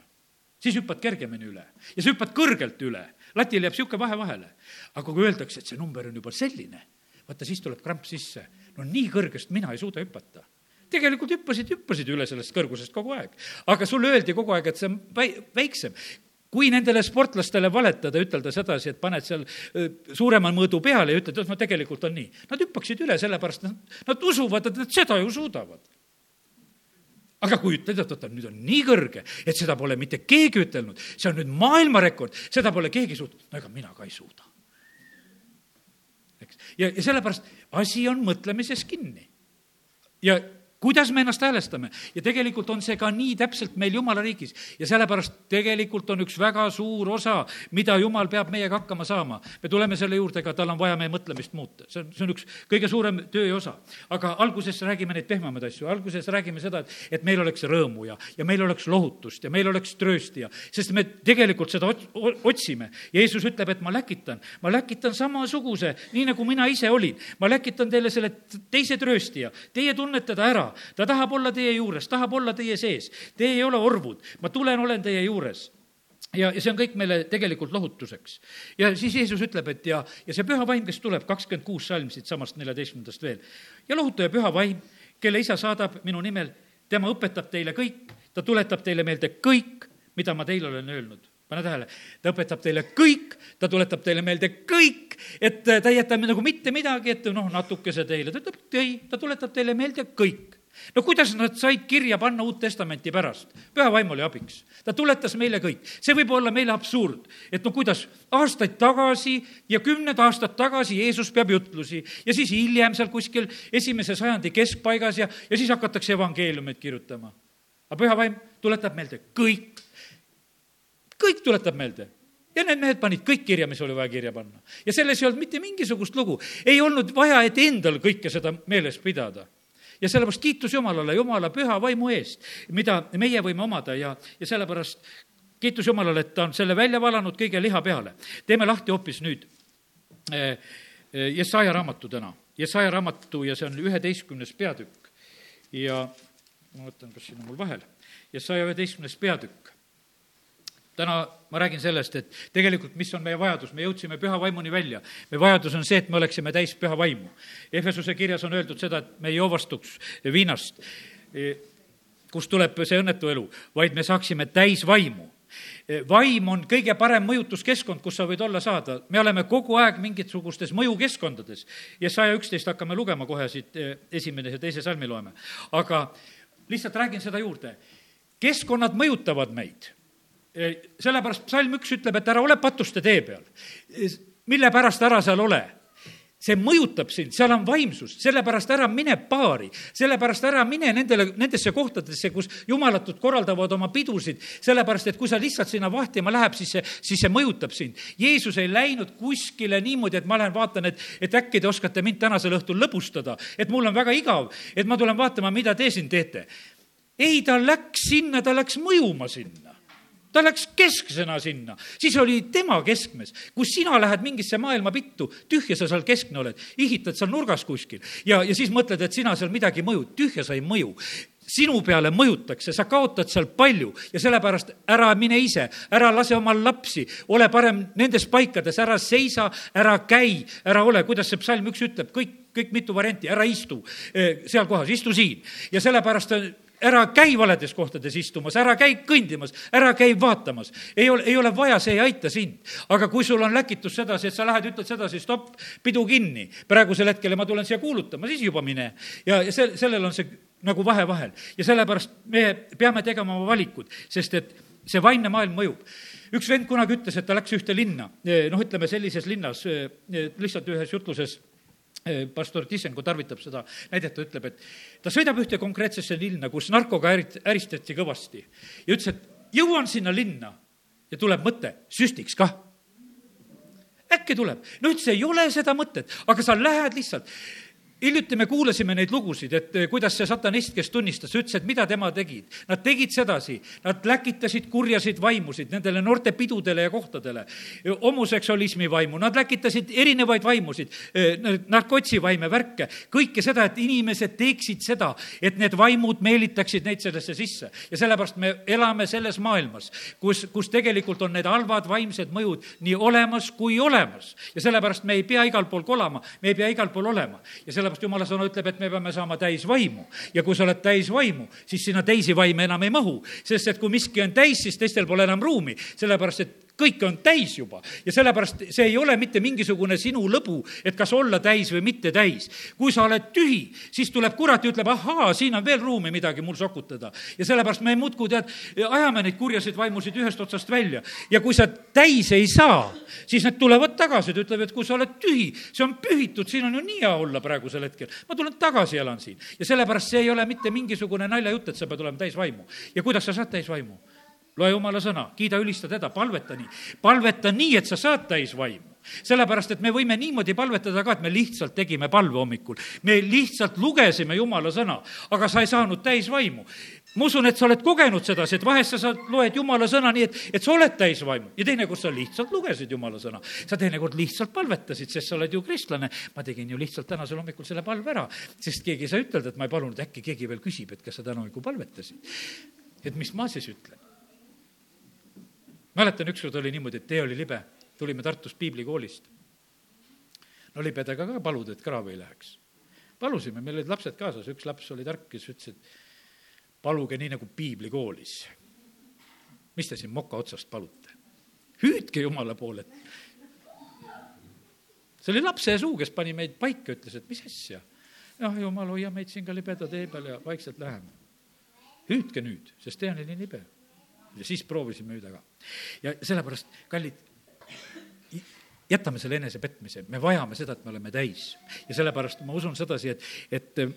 siis hüppad kergemini üle ja sa hüppad kõrgelt üle latil jääb niisugune vahe vahele. aga kui öeldakse, et see number on juba selline, vaata siis tuleb kramp sisse. no nii kõrgest mina ei suuda hüpata tegelikult hüppasid, hüppasid üle sellest kõrgusest kogu aeg. aga sulle öeldi kogu aeg, et see on väi-, väiksem kui nendele sportlastele valetada, ütelda sedasi, et paned seal suurema mõõdu peale ja ütled, et no tegelikult on nii. Nad hüppaksid üle, sellepärast nad, nad usuvad, et nad seda ju suudavad aga kui ütled, et oota, nüüd on nii kõrge, et seda pole mitte keegi ütelnud, see on nüüd maailmarekord, seda pole keegi suutnud, no ega mina ka ei suuda. eks, ja, ja sellepärast asi on mõtlemises kinni. ja kuidas me ennast häälestame ja tegelikult on see ka nii täpselt meil Jumala riigis ja sellepärast tegelikult on üks väga suur osa, mida Jumal peab meiega hakkama saama. me tuleme selle juurde ka, tal on vaja meie mõtlemist muuta, see on, see on üks kõige suurem töö ja osa. aga alguses räägime neid pehmemaid asju, alguses räägime seda, et, et meil oleks rõõmu ja, ja meil oleks lohutust ja meil oleks tröösti ja, sest me tegelikult seda otsime. Jeesus ütleb, et ma läkitan, ma läkitan samasuguse, nii nagu mina ise olin. ma läkitan teile selle teise trööstija, teie tunnete ta ära, ta tahab olla teie juures, tahab olla teie sees. Teie ei ole orvud, ma tulen, olen teie juures. Ja, ja see on kõik meile tegelikult lohutuseks. ja siis Jeesus ütleb, et ja, ja see püha vaim, kes tuleb, kakskümmend kuus salm siitsamast neljateistkümnendast veel, ja lohutaja püha vaim, kelle isa saadab minu nimel, tema õpetab teile kõik, ta tuletab teile meelde kõik, mida ma teile olen öelnud. Pane tähele, ta õpetab teile kõik, ta tuletab teile meelde kõik, et ta ei jäta nagu mitte midagi, et noh, natukese teile, ta ütleb ei, ta tuletab teile meelde kõik no kuidas nad said kirja panna Uut Testamenti pärast? püha vaim oli abiks. ta tuletas meile kõik. see võib olla meile absurd, et no kuidas, aastaid tagasi ja kümned aastad tagasi Jeesus peab jutlusi ja siis hiljem seal kuskil esimese sajandi keskpaigas ja, ja siis hakatakse evangeeliumeid kirjutama. aga püha vaim tuletab meelde kõik kõik tuletab meelde ja need mehed panid kõik kirja, mis oli vaja kirja panna. ja selles ei olnud mitte mingisugust lugu. ei olnud vaja, et endal kõike seda meeles pidada. Ja sellepärast kiitus Jumalale, Jumala püha vaimu eest, mida meie võime omada ja, ja sellepärast kiitus Jumalale, et ta on selle välja valanud kõige liha peale. teeme lahti hoopis nüüd eh, eh, Jesaja raamatu täna. Jesaja raamatu ja see on üheteistkümnes peatükk. ja ma mõtlen, kas siin on mul vahel. Jesaja üheteistkümnes peatükk täna ma räägin sellest, et tegelikult mis on meie vajadus, me jõudsime püha vaimuni välja. meie vajadus on see, et me oleksime täis püha vaimu. Efesuse kirjas on öeldud seda, et me ei joovastuks viinast, kust tuleb see õnnetu elu, vaid me saaksime täis vaimu vaim on kõige parem mõjutuskeskkond, kus sa võid olla saada. me oleme kogu aeg mingisugustes mõjukeskkondades ja saja üksteist hakkame lugema kohe siit, eh, esimene ja teise salmi loeme. aga lihtsalt räägin seda juurde. keskkonnad mõjutavad meid sellepärast psalm üks ütleb, et ära ole patuste tee peal. mille pärast ära seal ole? see mõjutab sind, seal on vaimsust, sellepärast ära mine baari, sellepärast ära mine nendele, nendesse kohtadesse, kus jumalatut korraldavad oma pidusid, sellepärast et kui sa lihtsalt sinna vahtima läheb, siis see, siis see mõjutab sind. Jeesus ei läinud kuskile niimoodi, et ma lähen vaatan, et, et äkki te oskate mind tänasel õhtul lõbustada, et mul on väga igav, et ma tulen vaatama, mida te siin teete. ei, ta läks sinna, ta läks mõjuma sinna ta läks kesksena sinna, siis oli tema keskmes. kui sina lähed mingisse maailma pittu, tühja sa seal keskne oled, ihitad seal nurgas kuskil. Ja, ja siis mõtled, et sina seal midagi mõjud, tühja sa ei mõju. Sinu peale mõjutakse, sa kaotad seal palju. Ja sellepärast ära mine ise, ära lase omal lapsi, ole parem nendes paikades, ära seisa, ära käi, ära ole, kuidas see psalm üks ütleb, kõik, kõik mitu varianti, ära istu eh, seal kohas, istu siin. ja sellepärast ära käi valedes kohtades istumas, ära käi kõndimas, ära käi vaatamas. ei ole, ei ole vaja, see ei aita sind. aga kui sul on läkitus sedasi, et sa lähed, ütled sedasi, stopp, pidu kinni, praegusel hetkel ja ma tulen siia kuulutama, siis juba mine. ja, ja sel, sellel on see nagu vahe vahel. ja sellepärast me peame tegema oma valikud, sest et see vaimne maailm mõjub üks vend kunagi ütles, et ta läks ühte linna, noh, ütleme sellises linnas, lihtsalt ühes jutluses Eh, pastor Tissenko tarvitab seda näidet, ta ütleb, et ta sõidab ühte konkreetsesse linna, kus narkoga ärit-, äristati kõvasti ja ütles, et jõuan sinna linna ja tuleb mõte, süstiks kah. äkki tuleb, no ütles, ei ole seda mõtet, aga sa lähed lihtsalt hiljuti me kuulasime neid lugusid, et eh, kuidas see satanist, kes tunnistas, ütles, et mida tema tegid. Nad tegid sedasi, nad läkitasid kurjasid vaimusid nendele noorte pidudele ja kohtadele, homoseksualismi vaimu, nad läkitasid erinevaid vaimusid, eh, narkotsi vaime, värke, kõike seda, et inimesed teeksid seda, et need vaimud meelitaksid neid sellesse sisse. ja sellepärast me elame selles maailmas, kus, kus tegelikult on need halvad vaimsed mõjud nii olemas kui olemas. ja sellepärast me ei pea igal pool kolama, me ei pea igal pool olema ja selle sellepärast jumala sõna ütleb, et me peame saama täis vaimu. ja kui sa oled täis vaimu, siis sinna teisi vaime enam ei mahu, sest et kui miski on täis, siis teistel pole enam ruumi, sellepärast et kõike on täis juba ja sellepärast see ei ole mitte mingisugune sinu lõbu, et kas olla täis või mitte täis. kui sa oled tühi, siis tuleb kurat ja ütleb, ahaa, siin on veel ruumi midagi mul sokutada. ja sellepärast me muudkui tead, ajame neid kurjaseid vaimusid ühest otsast välja ja kui sa täis ei saa, siis need tulevad tagasi, ta ütleb, et kui sa oled tühi, see on pühitud, siin on ju nii hea olla praegusel hetkel. ma tulen tagasi, elan siin ja sellepärast see ei ole mitte mingisugune naljajutt, et sa pead olema täis vaimu. ja kuidas sa saad täis vaimu? Loe jumala sõna, kiida, ülista teda, palveta nii. palveta nii, et sa saad täis vaimu sellepärast, et me võime niimoodi palvetada ka, et me lihtsalt tegime palve hommikul. me lihtsalt lugesime jumala sõna, aga sa ei saanud täis vaimu. ma usun, et sa oled kogenud sedasi, et vahest sa saad, loed jumala sõna nii, et, et sa oled täis vaimu ja teinekord sa lihtsalt lugesid jumala sõna. sa teinekord lihtsalt palvetasid, sest sa oled ju kristlane. ma tegin ju lihtsalt tänasel hommikul selle palve ära, sest keegi ei saa ütelda, et ma ei palunud, äkki keegi veel küsib, et kas sa täna hommikul palvetasid. et mis ma siis ütlen mäletan, ükskord oli niimoodi, et tee oli libe, tulime Tartust piiblikoolist. no libedega ka paluda, et kraavi ei läheks. palusime, meil olid lapsed kaasas, üks laps oli tark, kes ütles, et paluge nii nagu piiblikoolis. mis te siin moka otsast palute? hüüdke Jumala poole. see oli lapse suu, kes pani meid paika, ütles, et mis asja. noh, Jumal, hoia meid siin ka libeda tee peal ja vaikselt läheme. hüüdke nüüd, sest tee on nii libe. Ja siis proovisime hüüda ka. ja sellepärast, kallid, jätame selle enesepetmise, me vajame seda, et me oleme täis. ja sellepärast ma usun sedasi, et, et eh,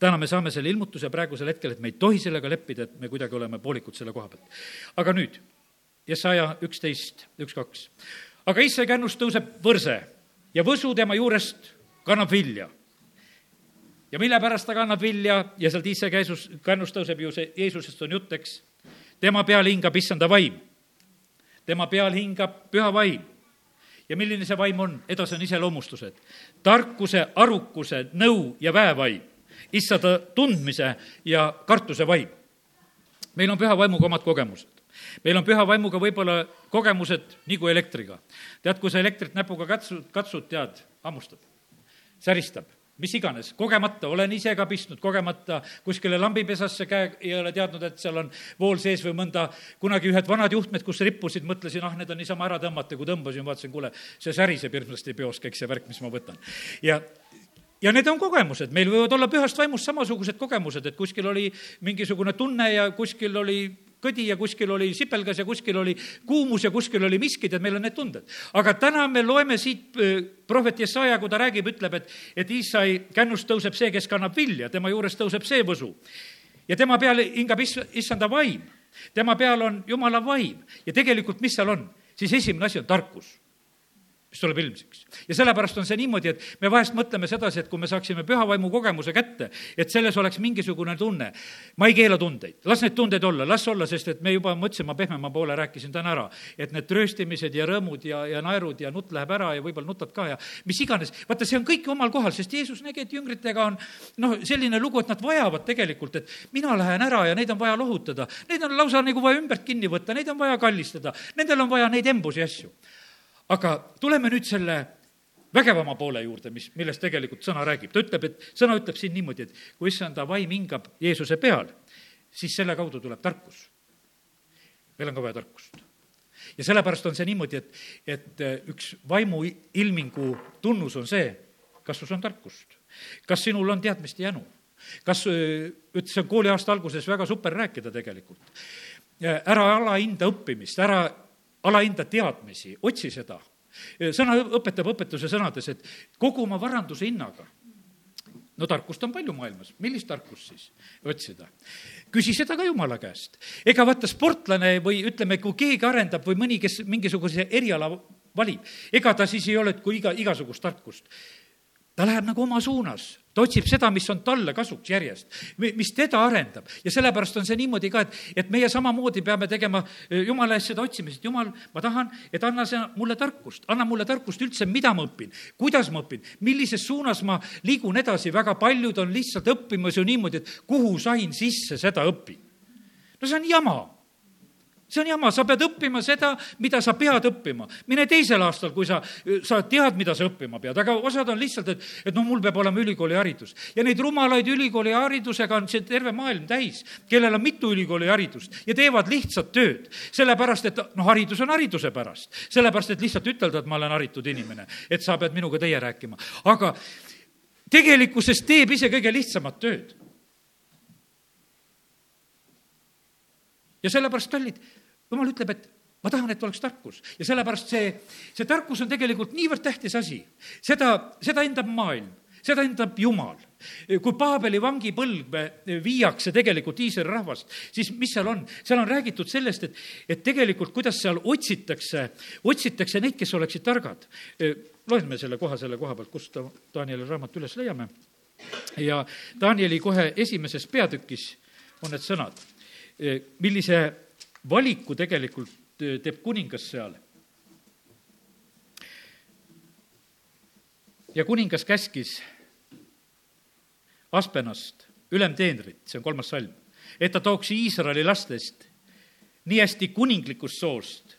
täna me saame selle ilmutuse praegusel hetkel, et me ei tohi sellega leppida, et me kuidagi oleme poolikud selle koha pealt. aga nüüd, Jesaja üksteist, üks, kaks. aga issand kännust tõuseb võrse ja võsu tema juurest kannab vilja. ja mille pärast ta kannab vilja ja sealt isse käisus, kannust tõuseb ju see, Jeesusest on jutt, eks. Tema peal hingab issanda vaim. tema peal hingab püha vaim ja milline see vaim on, edasi on iseloomustused. tarkuse, arukuse, nõu ja väevaim, issanda tundmise ja kartuse vaim. meil on püha vaimuga omad kogemused. meil on püha vaimuga võib-olla kogemused nagu elektriga. tead, kui sa elektrit näpuga katsud, katsud, tead, hammustab, säristab mis iganes, kogemata, olen ise ka pistnud kogemata kuskile lambipesasse käe, ei ole teadnud, et seal on vool sees või mõnda, kunagi ühed vanad juhtmed, kus rippusid, mõtlesin, ah, need on niisama ära tõmmata, kui tõmbasin, vaatasin, kuule, see säriseb hirmsasti peos, kõik see värk, mis ma võtan. ja ja need on kogemused, meil võivad olla pühast vaimust samasugused kogemused, et kuskil oli mingisugune tunne ja kuskil oli kõdi ja kuskil oli sipelgas ja kuskil oli kuumus ja kuskil oli miskid, et meil on need tunded. aga täna me loeme siit äh, prohvet Jesaja, kui ta räägib, ütleb, et, et Iisai kännust tõuseb see, kes kannab vilja, tema juures tõuseb see võsu. ja tema peal hingab is-, issanda vaim. tema peal on jumala vaim ja tegelikult, mis seal on, siis esimene asi on tarkus mis tuleb ilmsiks. ja sellepärast on see niimoodi, et me vahest mõtleme sedasi, et kui me saaksime püha vaimu kogemuse kätte, et selles oleks mingisugune tunne. ma ei keela tundeid, las neid tundeid olla, las olla, sest et me juba, ma ütlesin, ma pehmema poole rääkisin täna ära, et need trööstimised ja rõõmud ja, ja naerud ja nutt läheb ära ja võib-olla nutad ka ja mis iganes, vaata, see on kõik omal kohal, sest Jeesus nägi, et jüngritega on noh, selline lugu, et nad vajavad tegelikult, et mina lähen ära ja neid on vaja lohutada. Neid on lausa nagu vaja ümbert kinni võtta, neid on vaja kallistada, nendel on vaja neid embusi asju aga tuleme nüüd selle vägevama poole juurde, mis, millest tegelikult sõna räägib. ta ütleb, et sõna ütleb siin niimoodi, et kui issanda vaim hingab Jeesuse peal, siis selle kaudu tuleb tarkus. meil on ka vaja tarkust. ja sellepärast on see niimoodi, et, et äh, üks vaimu ilmingu tunnus on see, kas sul on tarkust, kas sinul on teadmist ja jänu, kas, äh, ütles kooliaasta alguses väga super rääkida tegelikult. Äh, ära alahinda õppimist, ära alahinda teadmisi, otsi seda. sõna õpetab õpetuse sõnades, et kogu oma varanduse hinnaga no tarkust on palju maailmas, millist tarkust siis otsida? küsi seda ka Jumala käest. ega vaata, sportlane või ütleme, kui keegi arendab või mõni, kes mingisuguse eriala valib, ega ta siis ei ole, et kui iga, igasugust tarkust. Ta läheb nagu oma suunas, ta otsib seda, mis on talle kasuks järjest, mis teda arendab. ja sellepärast on see niimoodi ka, et, et meie samamoodi peame tegema eh, Jumala eest seda otsimist, Jumal, ma tahan, et anna sa mulle tarkust, anna mulle tarkust üldse, mida ma õpin, kuidas ma õpin, millises suunas ma liigun edasi, väga paljud on lihtsalt õppimas ju niimoodi, et kuhu sain sisse, seda õpin. no see on jama see on jama, sa pead õppima seda, mida sa pead õppima. mine teisel aastal, kui sa, sa tead, mida sa õppima pead, aga osad on lihtsalt, et, et noh, mul peab olema ülikooliharidus. ja neid rumalaid ülikooliharidusega on see terve maailm täis, kellel on mitu ülikooliharidust ja teevad lihtsat tööd. sellepärast, et noh, haridus on hariduse pärast. sellepärast, et lihtsalt ütelda, et ma olen haritud inimene, et sa pead minuga teie rääkima. aga tegelikkuses teeb ise kõige lihtsamat tööd ja sellepärast, kallid, jumal ütleb, et ma tahan, et oleks tarkus ja sellepärast see, see tarkus on tegelikult niivõrd tähtis asi. seda, seda hindab maailm, seda hindab Jumal. kui Paabeli vangipõlve viiakse tegelikult Iisraeli rahvast, siis mis seal on? seal on räägitud sellest, et, et tegelikult, kuidas seal otsitakse, otsitakse neid, kes oleksid targad. loeme selle koha selle koha pealt, kust Danieli raamat üles leiame. ja Danieli kohe esimeses peatükis on need sõnad, millise valiku tegelikult äh, teeb kuningas seal. ja kuningas käskis Aspenast, ülemteenrit, see on kolmas salm, et ta tooks Iisraeli lastest nii hästi kuninglikust soost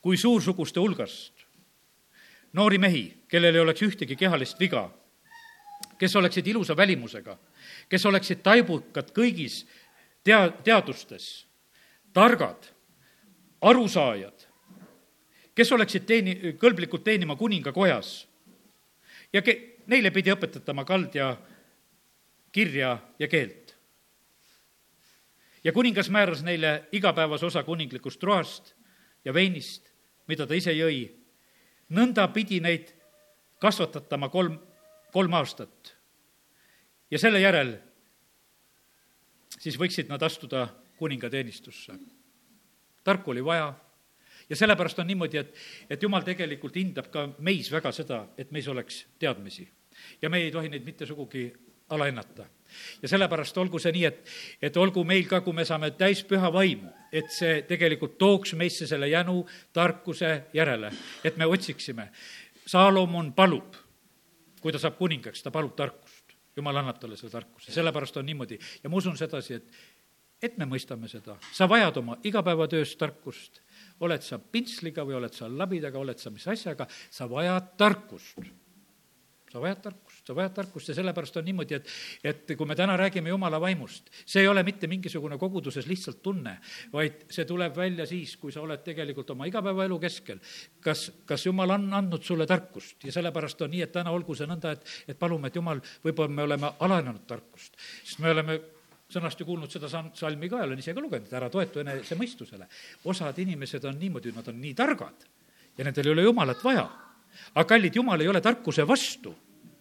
kui suursuguste hulgast noori mehi, kellel ei oleks ühtegi kehalist viga kes oleksid ilusa välimusega, kes oleksid taibukad kõigis tea-, teadustes, targad, arusaajad, kes oleksid teeni-, kõlblikud teenima kuninga kojas. ja ke-, neile pidi õpetatama kald ja kirja ja keelt. ja kuningas määras neile igapäevase osa kuninglikust roast ja veinist, mida ta ise jõi. nõnda pidi neid kasvatatama kolm, kolm aastat. ja selle järel siis võiksid nad astuda kuningateenistusse. tarku oli vaja ja sellepärast on niimoodi, et, et jumal tegelikult hindab ka meis väga seda, et meis oleks teadmisi. ja me ei tohi neid mitte sugugi alahinnata. ja sellepärast olgu see nii, et, et olgu meil ka, kui me saame täis püha vaimu, et see tegelikult tooks meisse selle jänu tarkuse järele, et me otsiksime. Saalomon palub, kui ta saab kuningaks, ta palub tarkust. jumal annab talle selle tarkuse, sellepärast on niimoodi ja ma usun sedasi, et et me mõistame seda, sa vajad oma igapäevatöös tarkust, oled sa pintsliga või oled sa labidaga, oled sa mis asjaga, sa vajad tarkust. sa vajad tarkust, sa vajad tarkust ja sellepärast on niimoodi, et, et kui me täna räägime jumala vaimust, see ei ole mitte mingisugune koguduses lihtsalt tunne, vaid see tuleb välja siis, kui sa oled tegelikult oma igapäevaelu keskel. kas, kas jumal on andnud sulle tarkust ja sellepärast on nii, et täna olgu see nõnda, et, et palume, et jumal, võib-olla me oleme alanenud tarkust, sest me oleme sõnast ju kuulnud seda salmi ka ja olen ise ka lugenud, et ära toetu enese mõistusele. osad inimesed on niimoodi, nad on nii targad ja nendel ei ole jumalat vaja. aga kallid, jumal ei ole tarkuse vastu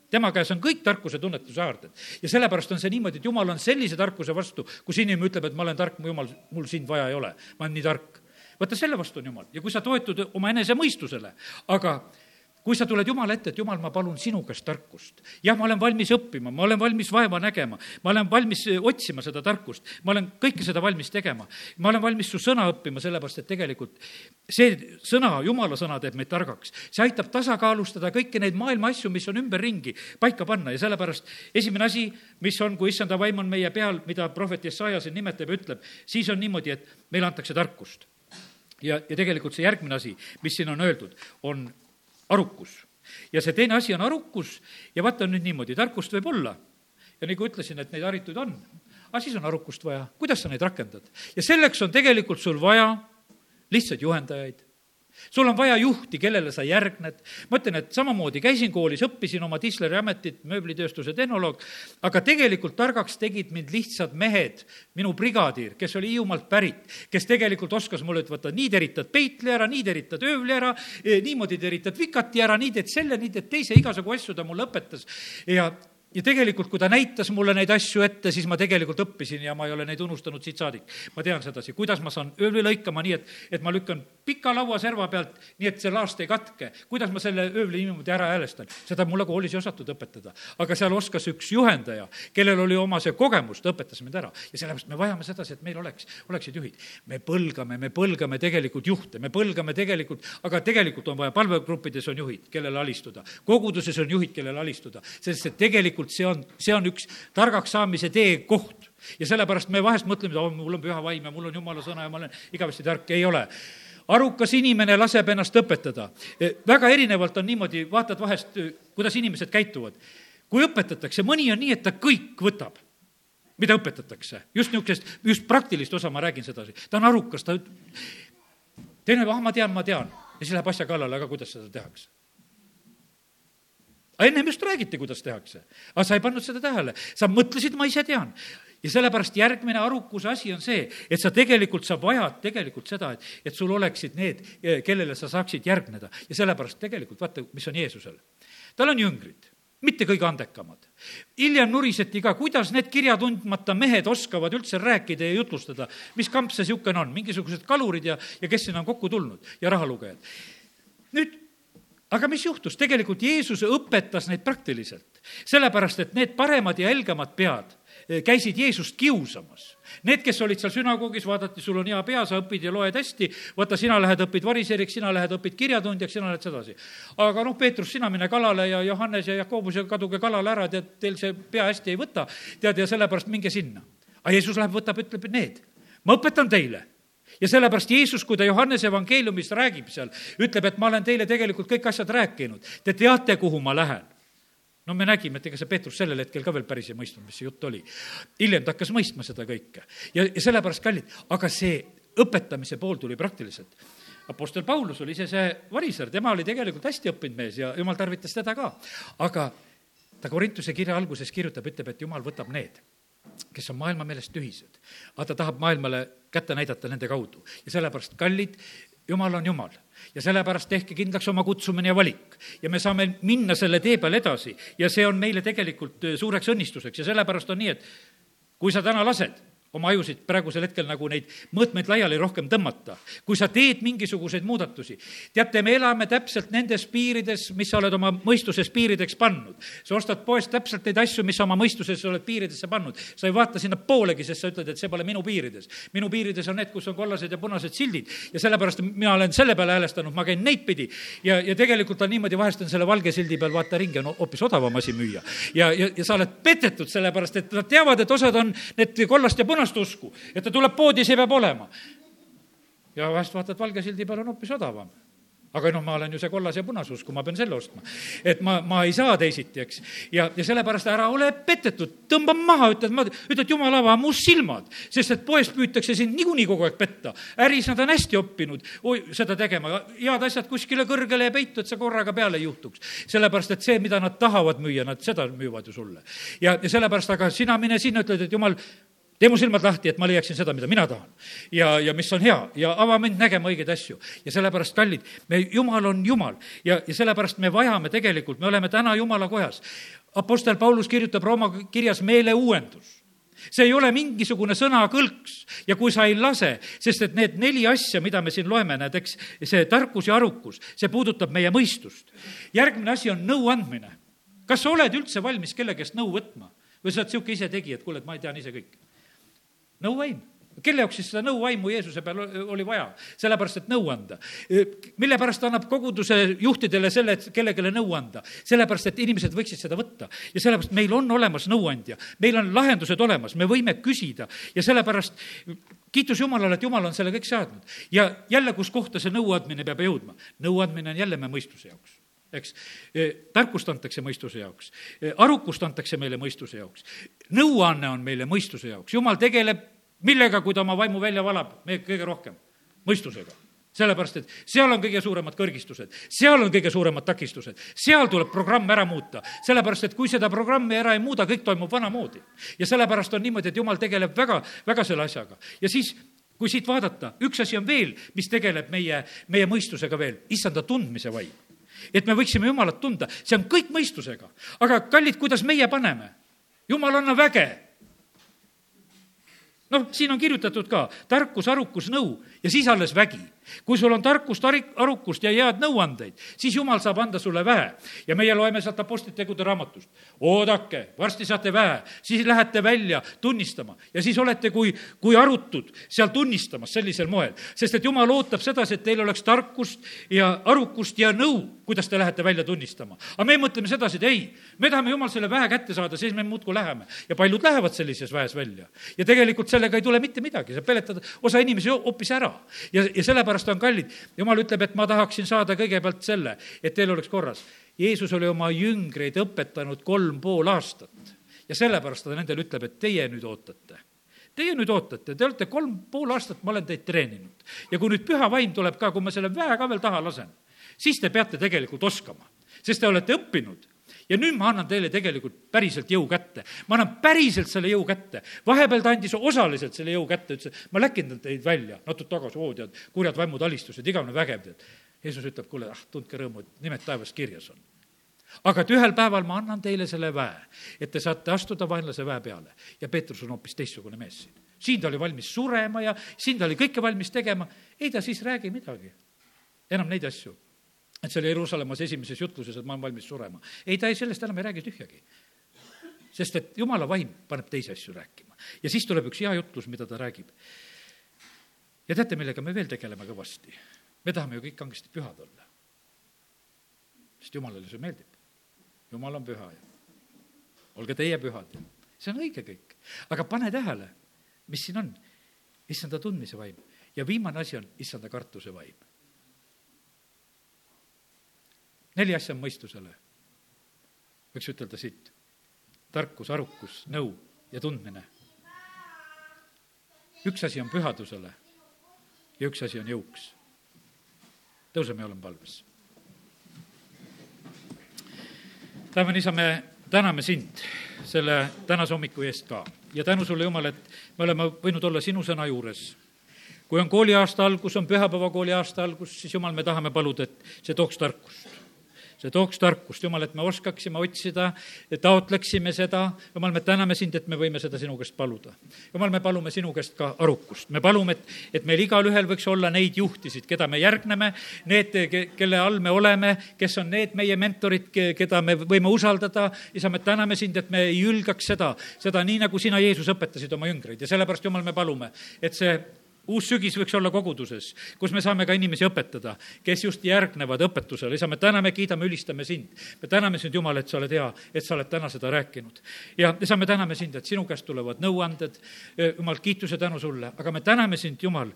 tema käes on kõik tarkuse tunnetuse haarded. ja sellepärast on see niimoodi, et jumal on sellise tarkuse vastu, kus inimene ütleb, et ma olen tark, mu jumal, mul sind vaja ei ole, ma olen nii tark. vaata, selle vastu on jumal ja kui sa toetud oma enese mõistusele, aga kui sa tuled Jumala ette, et Jumal, ma palun sinu käest tarkust. jah, ma olen valmis õppima, ma olen valmis vaeva nägema, ma olen valmis eh, otsima seda tarkust, ma olen kõike seda valmis tegema. ma olen valmis su sõna õppima, sellepärast et tegelikult see sõna, Jumala sõna teeb meid targaks. see aitab tasakaalustada kõiki neid maailma asju, mis on ümberringi, paika panna ja sellepärast esimene asi, mis on, kui issanda vaim on meie peal, mida prohvet Jesaja siin nimetab ja ütleb, siis on niimoodi, et meile antakse tarkust. ja, ja tegelikult see järgmine asi, mis siin on öeldud, on arukus. ja see teine asi on arukus ja vaata nüüd niimoodi, tarkust võib olla. ja nagu ütlesin, et neid harituid on, aga siis on arukust vaja, kuidas sa neid rakendad. ja selleks on tegelikult sul vaja lihtsaid juhendajaid sul on vaja juhti, kellele sa järgned. ma ütlen, et samamoodi käisin koolis, õppisin oma tisleri ametit, mööblitööstuse tehnoloog, aga tegelikult targaks tegid mind lihtsad mehed, minu brigadiir, kes oli Hiiumaalt pärit, kes tegelikult oskas mulle, et vaata, nii teritad peitli ära, nii teritad öövli ära, eh, niimoodi teritad vikati ära, nii teed selle, nii teed teise, igasugu asju ta mulle õpetas. ja, ja tegelikult, kui ta näitas mulle neid asju ette, siis ma tegelikult õppisin ja ma ei ole neid unustanud siit saadik. ma tean sedasi, kuidas ma saan ööbli lõikama nii, et, et ma lükkan pika lauaserva pealt, nii et see laast ei katke. kuidas ma selle ööbli niimoodi ära häälestan, seda mulle koolis ei osatud õpetada. aga seal oskas üks juhendaja, kellel oli oma see kogemus, ta õpetas mind ära. ja sellepärast me vajame sedasi, et meil oleks, oleksid juhid. me põlgame, me põlgame tegelikult juhte, me põlgame tegelikult, aga tegelikult on vaja, palvegruppides on juhid, kellele alistuda. koguduses on juhid, kellele alistuda, sest et tegelikult see on, see on üks targaks saamise teekoht. ja sellepärast me vahest mõtleme, et oh, mul on püha vaim ja mul on jumala sõna ja ma olen igavesti tark, ei ole arukas inimene laseb ennast õpetada. E, väga erinevalt on niimoodi, vaatad vahest, e, kuidas inimesed käituvad. kui õpetatakse, mõni on nii, et ta kõik võtab, mida õpetatakse. just niisugust, just praktilist osa ma räägin sedasi. ta on arukas, ta teine, ah, ma tean, ma tean. ja siis läheb asja kallale, aga kuidas seda tehakse aga ennem just räägiti, kuidas tehakse. aga sa ei pannud seda tähele, sa mõtlesid, ma ise tean ja sellepärast järgmine arukuse asi on see, et sa tegelikult, sa vajad tegelikult seda, et, et sul oleksid need, kellele sa saaksid järgneda. ja sellepärast tegelikult vaata, mis on Jeesusel. tal on jüngrid, mitte kõige andekamad. hiljem nuriseti ka, kuidas need kirja tundmata mehed oskavad üldse rääkida ja jutlustada, mis kamp see niisugune on, mingisugused kalurid ja, ja kes sinna on kokku tulnud ja rahalugejad. nüüd aga mis juhtus, tegelikult Jeesus õpetas neid praktiliselt, sellepärast et need paremad ja helgemad pead käisid Jeesust kiusamas. Need, kes olid seal sünagoogis, vaadati, sul on hea pea, sa õpid ja loed hästi, vaata, sina lähed, õpid variseriks, sina lähed, õpid kirjatundjaks, sina lähed sedasi. aga noh, Peetrus, sina mine kalale ja Johannes ja Jakobus ja kaduge kalale ära, tead, teil see pea hästi ei võta, tead, ja sellepärast minge sinna. aga Jeesus läheb, võtab, ütleb, need, ma õpetan teile ja sellepärast Jeesus, kui ta Johannese evangeeliumis räägib seal, ütleb, et ma olen teile tegelikult kõik asjad rääkinud. Te teate, kuhu ma lähen. No me nägime, et ega see Peetrus sellel hetkel ka veel päris ei mõistnud, mis see jutt oli. hiljem ta hakkas mõistma seda kõike ja, ja sellepärast, kallid, aga see õpetamise pool tuli praktiliselt Apostel Paulus oli ise see variser, tema oli tegelikult hästi õppinud mees ja jumal tarvitas teda ka. aga ta Korintuse kirja alguses kirjutab, ütleb, et jumal võtab need, kes on maailma meelest tühised. aga ta tahab maailmale kätte näidata nende kaudu ja sellepärast, kallid, jumal on jumal ja sellepärast tehke kindlaks oma kutsumine ja valik. ja me saame minna selle tee peal edasi ja see on meile tegelikult suureks õnnistuseks ja sellepärast on nii, et kui sa täna lased oma ajusid praegusel hetkel nagu neid mõõtmeid laiali rohkem tõmmata. kui sa teed mingisuguseid muudatusi, teate, me elame täpselt nendes piirides, mis sa oled oma mõistuses piirideks pannud. sa ostad poest täpselt neid asju, mis sa oma mõistuses oled piiridesse pannud. sa ei vaata sinnapoolegi, sest sa ütled, et see pole minu piirides. minu piirides on need, kus on kollased ja punased sildid ja sellepärast mina olen selle peale häälestanud, ma käin neid pidi. ja, ja tegelikult on niimoodi, vahest on selle valge sildi peal, vaata ringi, on hoopis odavam asi müüa. ja, ja, ja sa oled petetud, sellepärast et nad teavad, et osad on need kollast ja punast punast usku, et ta tuleb poodi, see peab olema. ja vahest vaatad, valge sildi peal on hoopis odavam aga noh, ma olen ju see kollase ja punase usku, ma pean selle ostma. et ma, ma ei saa teisiti, eks. ja, ja sellepärast ära ole petetud, tõmba maha, ütled, ma, ütled, jumal, ava mu silmad, sest et poest püütakse sind niikuinii kogu aeg petta. äris nad on hästi õppinud oi, seda tegema, head asjad kuskile kõrgele ja peitu, et see korraga peale ei juhtuks. sellepärast, et see, mida nad tahavad müüa, nad seda müüvad ju sulle. ja, ja sellepärast, aga sina mine sinna, ütled, et jumal, tee mu silmad lahti, et ma leiaksin seda, mida mina tahan. ja, ja mis on hea ja ava mind nägema õigeid asju. ja sellepärast, kallid, me, Jumal on Jumal ja, ja sellepärast me vajame tegelikult, me oleme täna Jumala kojas. Apostel Paulus kirjutab Rooma kirjas meeleuuendus see ei ole mingisugune sõnakõlks ja kui sa ei lase, sest et need neli asja, mida me siin loeme, näed, eks, see tarkus ja arukus, see puudutab meie mõistust. järgmine asi on nõuandmine. kas sa oled üldse valmis kelle käest nõu võtma või sa oled niisugune isetegija, et kuule, et ma tean ise kõike? Nõuvaim kelle jaoks siis seda nõuvaimu Jeesuse peal oli vaja? sellepärast, et nõu anda. mille pärast ta annab koguduse juhtidele selle, et kellelegi nõu anda? sellepärast, et inimesed võiksid seda võtta. ja sellepärast meil on olemas nõuandja, meil on lahendused olemas, me võime küsida ja sellepärast kiitus Jumalale, et Jumal on selle kõik seadnud. ja jälle, kus kohta see nõuandmine peab jõudma? nõuandmine on jälle me mõistuse jaoks eks. tarkust antakse mõistuse jaoks, arukust antakse meile mõistuse jaoks, nõuanne on meile mõistuse jaoks, jumal tegeleb millega, kui ta oma vaimu välja valab, me kõige rohkem, mõistusega. Sellepärast, et seal on kõige suuremad kõrgistused, seal on kõige suuremad takistused, seal tuleb programm ära muuta, sellepärast et kui seda programmi ära ei muuda, kõik toimub vanamoodi. ja sellepärast on niimoodi, et jumal tegeleb väga, väga selle asjaga. ja siis kui siit vaadata, üks asi on veel, mis tegeleb meie, meie mõistusega veel, issanda tundmise vaim et me võiksime Jumalat tunda, see on kõik mõistusega. aga kallid, kuidas meie paneme? Jumal, anna väge noh, siin on kirjutatud ka tarkus, arukus, nõu ja siis alles vägi. Kui sul on tarkust, arukust ja head nõuandeid, siis jumal saab anda sulle väe. ja meie loeme sealt Apostlitegude raamatust. oodake, varsti saate väe, siis lähete välja tunnistama ja siis olete kui, kui arutud seal tunnistamas sellisel moel. sest et jumal ootab sedasi, et teil oleks tarkust ja arukust ja nõu, kuidas te lähete välja tunnistama. aga me mõtleme sedasi, et ei, me tahame jumal selle väe kätte saada, siis me muudkui läheme. ja paljud lähevad sellises väes välja. ja tegelikult sellega ei tule mitte midagi, sa peletad osa inimesi hoopis ära. ja, ja sellepärast on kallid, jumal ütleb, et ma tahaksin saada kõigepealt selle, et teil oleks korras. Jeesus oli oma jüngreid õpetanud kolm pool aastat. Ja sellepärast ta nendele ütleb, et teie nüüd ootate. Teie nüüd ootate, te olete kolm pool aastat, ma olen teid treeninud. ja kui nüüd püha vaim tuleb ka, kui ma selle väe ka veel taha lasen, siis te peate tegelikult oskama, sest te olete õppinud ja nüüd ma annan teile tegelikult päriselt jõu kätte. ma annan päriselt selle jõu kätte. vahepeal ta andis osaliselt selle jõu kätte, ütles, ma läkitan teid välja, natuke tagasi, oo tead, kurjad vaimud alistused, igavene vägev tead. Jeesus ütleb, kuule, ah, tundke rõõmu, et nimed taevas kirjas on aga et ühel päeval ma annan teile selle väe, et te saate astuda vaenlase väe peale. ja Peetrus on hoopis teistsugune mees siin. siin ta oli valmis surema ja siin ta oli kõike valmis tegema. ei ta siis räägi midagi. enam neid asju et see oli Jeruusalemmas esimeses jutluses, et ma olen valmis surema. ei, ta ei, sellest enam ei räägi tühjagi. sest et jumala vaim paneb teisi asju rääkima. ja siis tuleb üks hea jutlus, mida ta räägib. ja teate, millega me veel tegeleme kõvasti? me tahame ju kõik kangesti pühad olla. sest jumalale see meeldib. jumal on püha ja olge teie pühad. see on õige kõik. aga pane tähele, mis siin on. issanda tundmise vaim ja viimane asi on issanda kartuse vaim neli asja on mõistusele. võiks ütelda siit. tarkus, arukus, nõu ja tundmine. üks asi on pühadusele ja üks asi on jõuks. tõuseme ja oleme palves. taevane isa, me täname sind selle tänase hommiku eest ka ja tänu sulle, Jumal, et me oleme võinud olla sinu sõna juures kui on kooliaasta algus, on pühapäevakooli aasta algus, siis jumal, me tahame paluda, et see tooks tarkust. See tooks tarkust, Jumal, et me oskaksime otsida, taotleksime seda, Jumal, me täname sind, et me võime seda sinu käest paluda. Jumal, me palume sinu käest ka arukust, me palume, et, et meil igalühel võiks olla neid juhtisid, keda me järgneme, need, kelle all me oleme, kes on need meie mentorid, keda me võime usaldada, isa, me täname sind, et me ei hülgaks seda, seda nii, nagu sina, Jeesus, õpetasid oma jüngreid. Ja sellepärast, Jumal, me palume, et see uus sügis võiks olla koguduses, kus me saame ka inimesi õpetada, kes just järgnevad õpetusele. isa, me täname, kiidame, ülistame sind. me täname sind, Jumal, et sa oled hea, et sa oled täna seda rääkinud. ja isa, me täname sind, et sinu käest tulevad nõuanded, Jumal, kiituse tänu sulle, aga me täname sind, Jumal,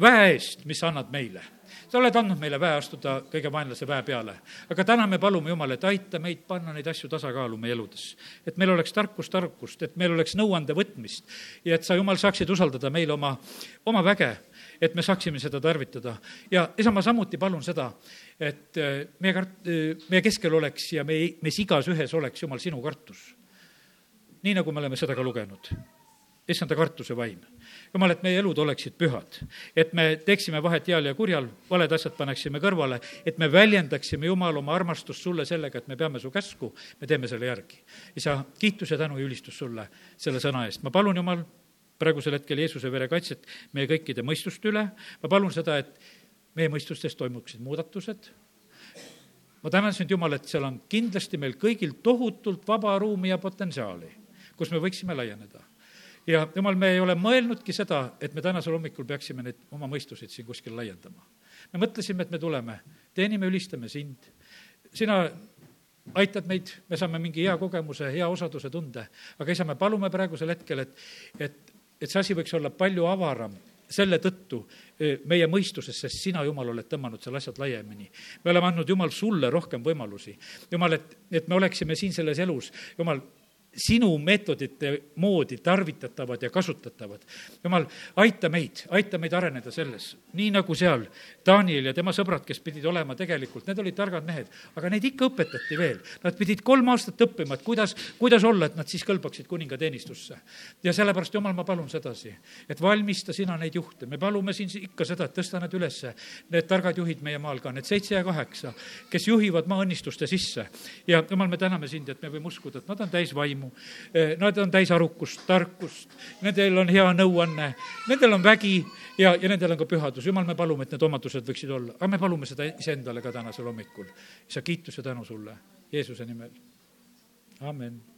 väe eest, mis sa annad meile sa oled andnud meile väe astuda kõige vaenlase väe peale. aga täna me palume, Jumal, et aita meid panna neid asju tasakaalu meie eludes. et meil oleks tarkust, tarkust, et meil oleks nõuande võtmist ja et sa, Jumal, saaksid usaldada meile oma, oma väge, et me saaksime seda tarvitada. ja isa, ma samuti palun seda, et äh, meie kart-, äh, meie keskel oleks ja meie, meis igas ühes oleks, Jumal, sinu kartus. nii, nagu me oleme seda ka lugenud issanda kartuse vaim. Jumal, et meie elud oleksid pühad, et me teeksime vahet heal ja kurjal, valed asjad paneksime kõrvale, et me väljendaksime, Jumal, oma armastust sulle sellega, et me peame su käsku, me teeme selle järgi. isa, kiitus ja tänu ja ülistus sulle selle sõna eest. ma palun, Jumal, praegusel hetkel Jeesuse vere kaitset meie kõikide mõistuste üle, ma palun seda, et meie mõistustes toimuksid muudatused, ma tänan sind, Jumal, et seal on kindlasti meil kõigil tohutult vaba ruumi ja potentsiaali, kus me võiksime laieneda ja jumal, me ei ole mõelnudki seda, et me tänasel hommikul peaksime neid oma mõistuseid siin kuskil laiendama. me mõtlesime, et me tuleme, teenime, ülistame sind, sina aitad meid, me saame mingi hea kogemuse, hea osaduse tunde, aga isa, me palume praegusel hetkel, et, et, et see asi võiks olla palju avaram selle tõttu e, meie mõistuses, sest sina, Jumal, oled tõmmanud seal asjad laiemini. me oleme andnud, Jumal, sulle rohkem võimalusi. Jumal, et, et me oleksime siin selles elus, Jumal, sinu meetodite moodi tarvitatavad ja kasutatavad. jumal, aita meid, aita meid areneda selles, nii nagu seal Daniel ja tema sõbrad, kes pidid olema tegelikult, need olid targad mehed, aga neid ikka õpetati veel. Nad pidid kolm aastat õppima, et kuidas, kuidas olla, et nad siis kõlbaksid kuningateenistusse. ja sellepärast, Jumal, ma palun sedasi, et valmista sina neid juhte, me palume siin ikka seda, et tõsta nad ülesse, need targad juhid meie maal ka, need seitse ja kaheksa, kes juhivad maa õnnistuste sisse. ja Jumal, me täname sind, et me võime uskuda, et nad on täis vaimu, vaimu. Eh, nad on täis arukust, tarkust, nendel on hea nõuanne, nendel on vägi ja, ja nendel on ka pühadus. jumal, me palume, et need omadused võiksid olla, aga me palume seda iseendale ka tänasel hommikul. isa, kiitus ja tänu sulle Jeesuse nimel. amin.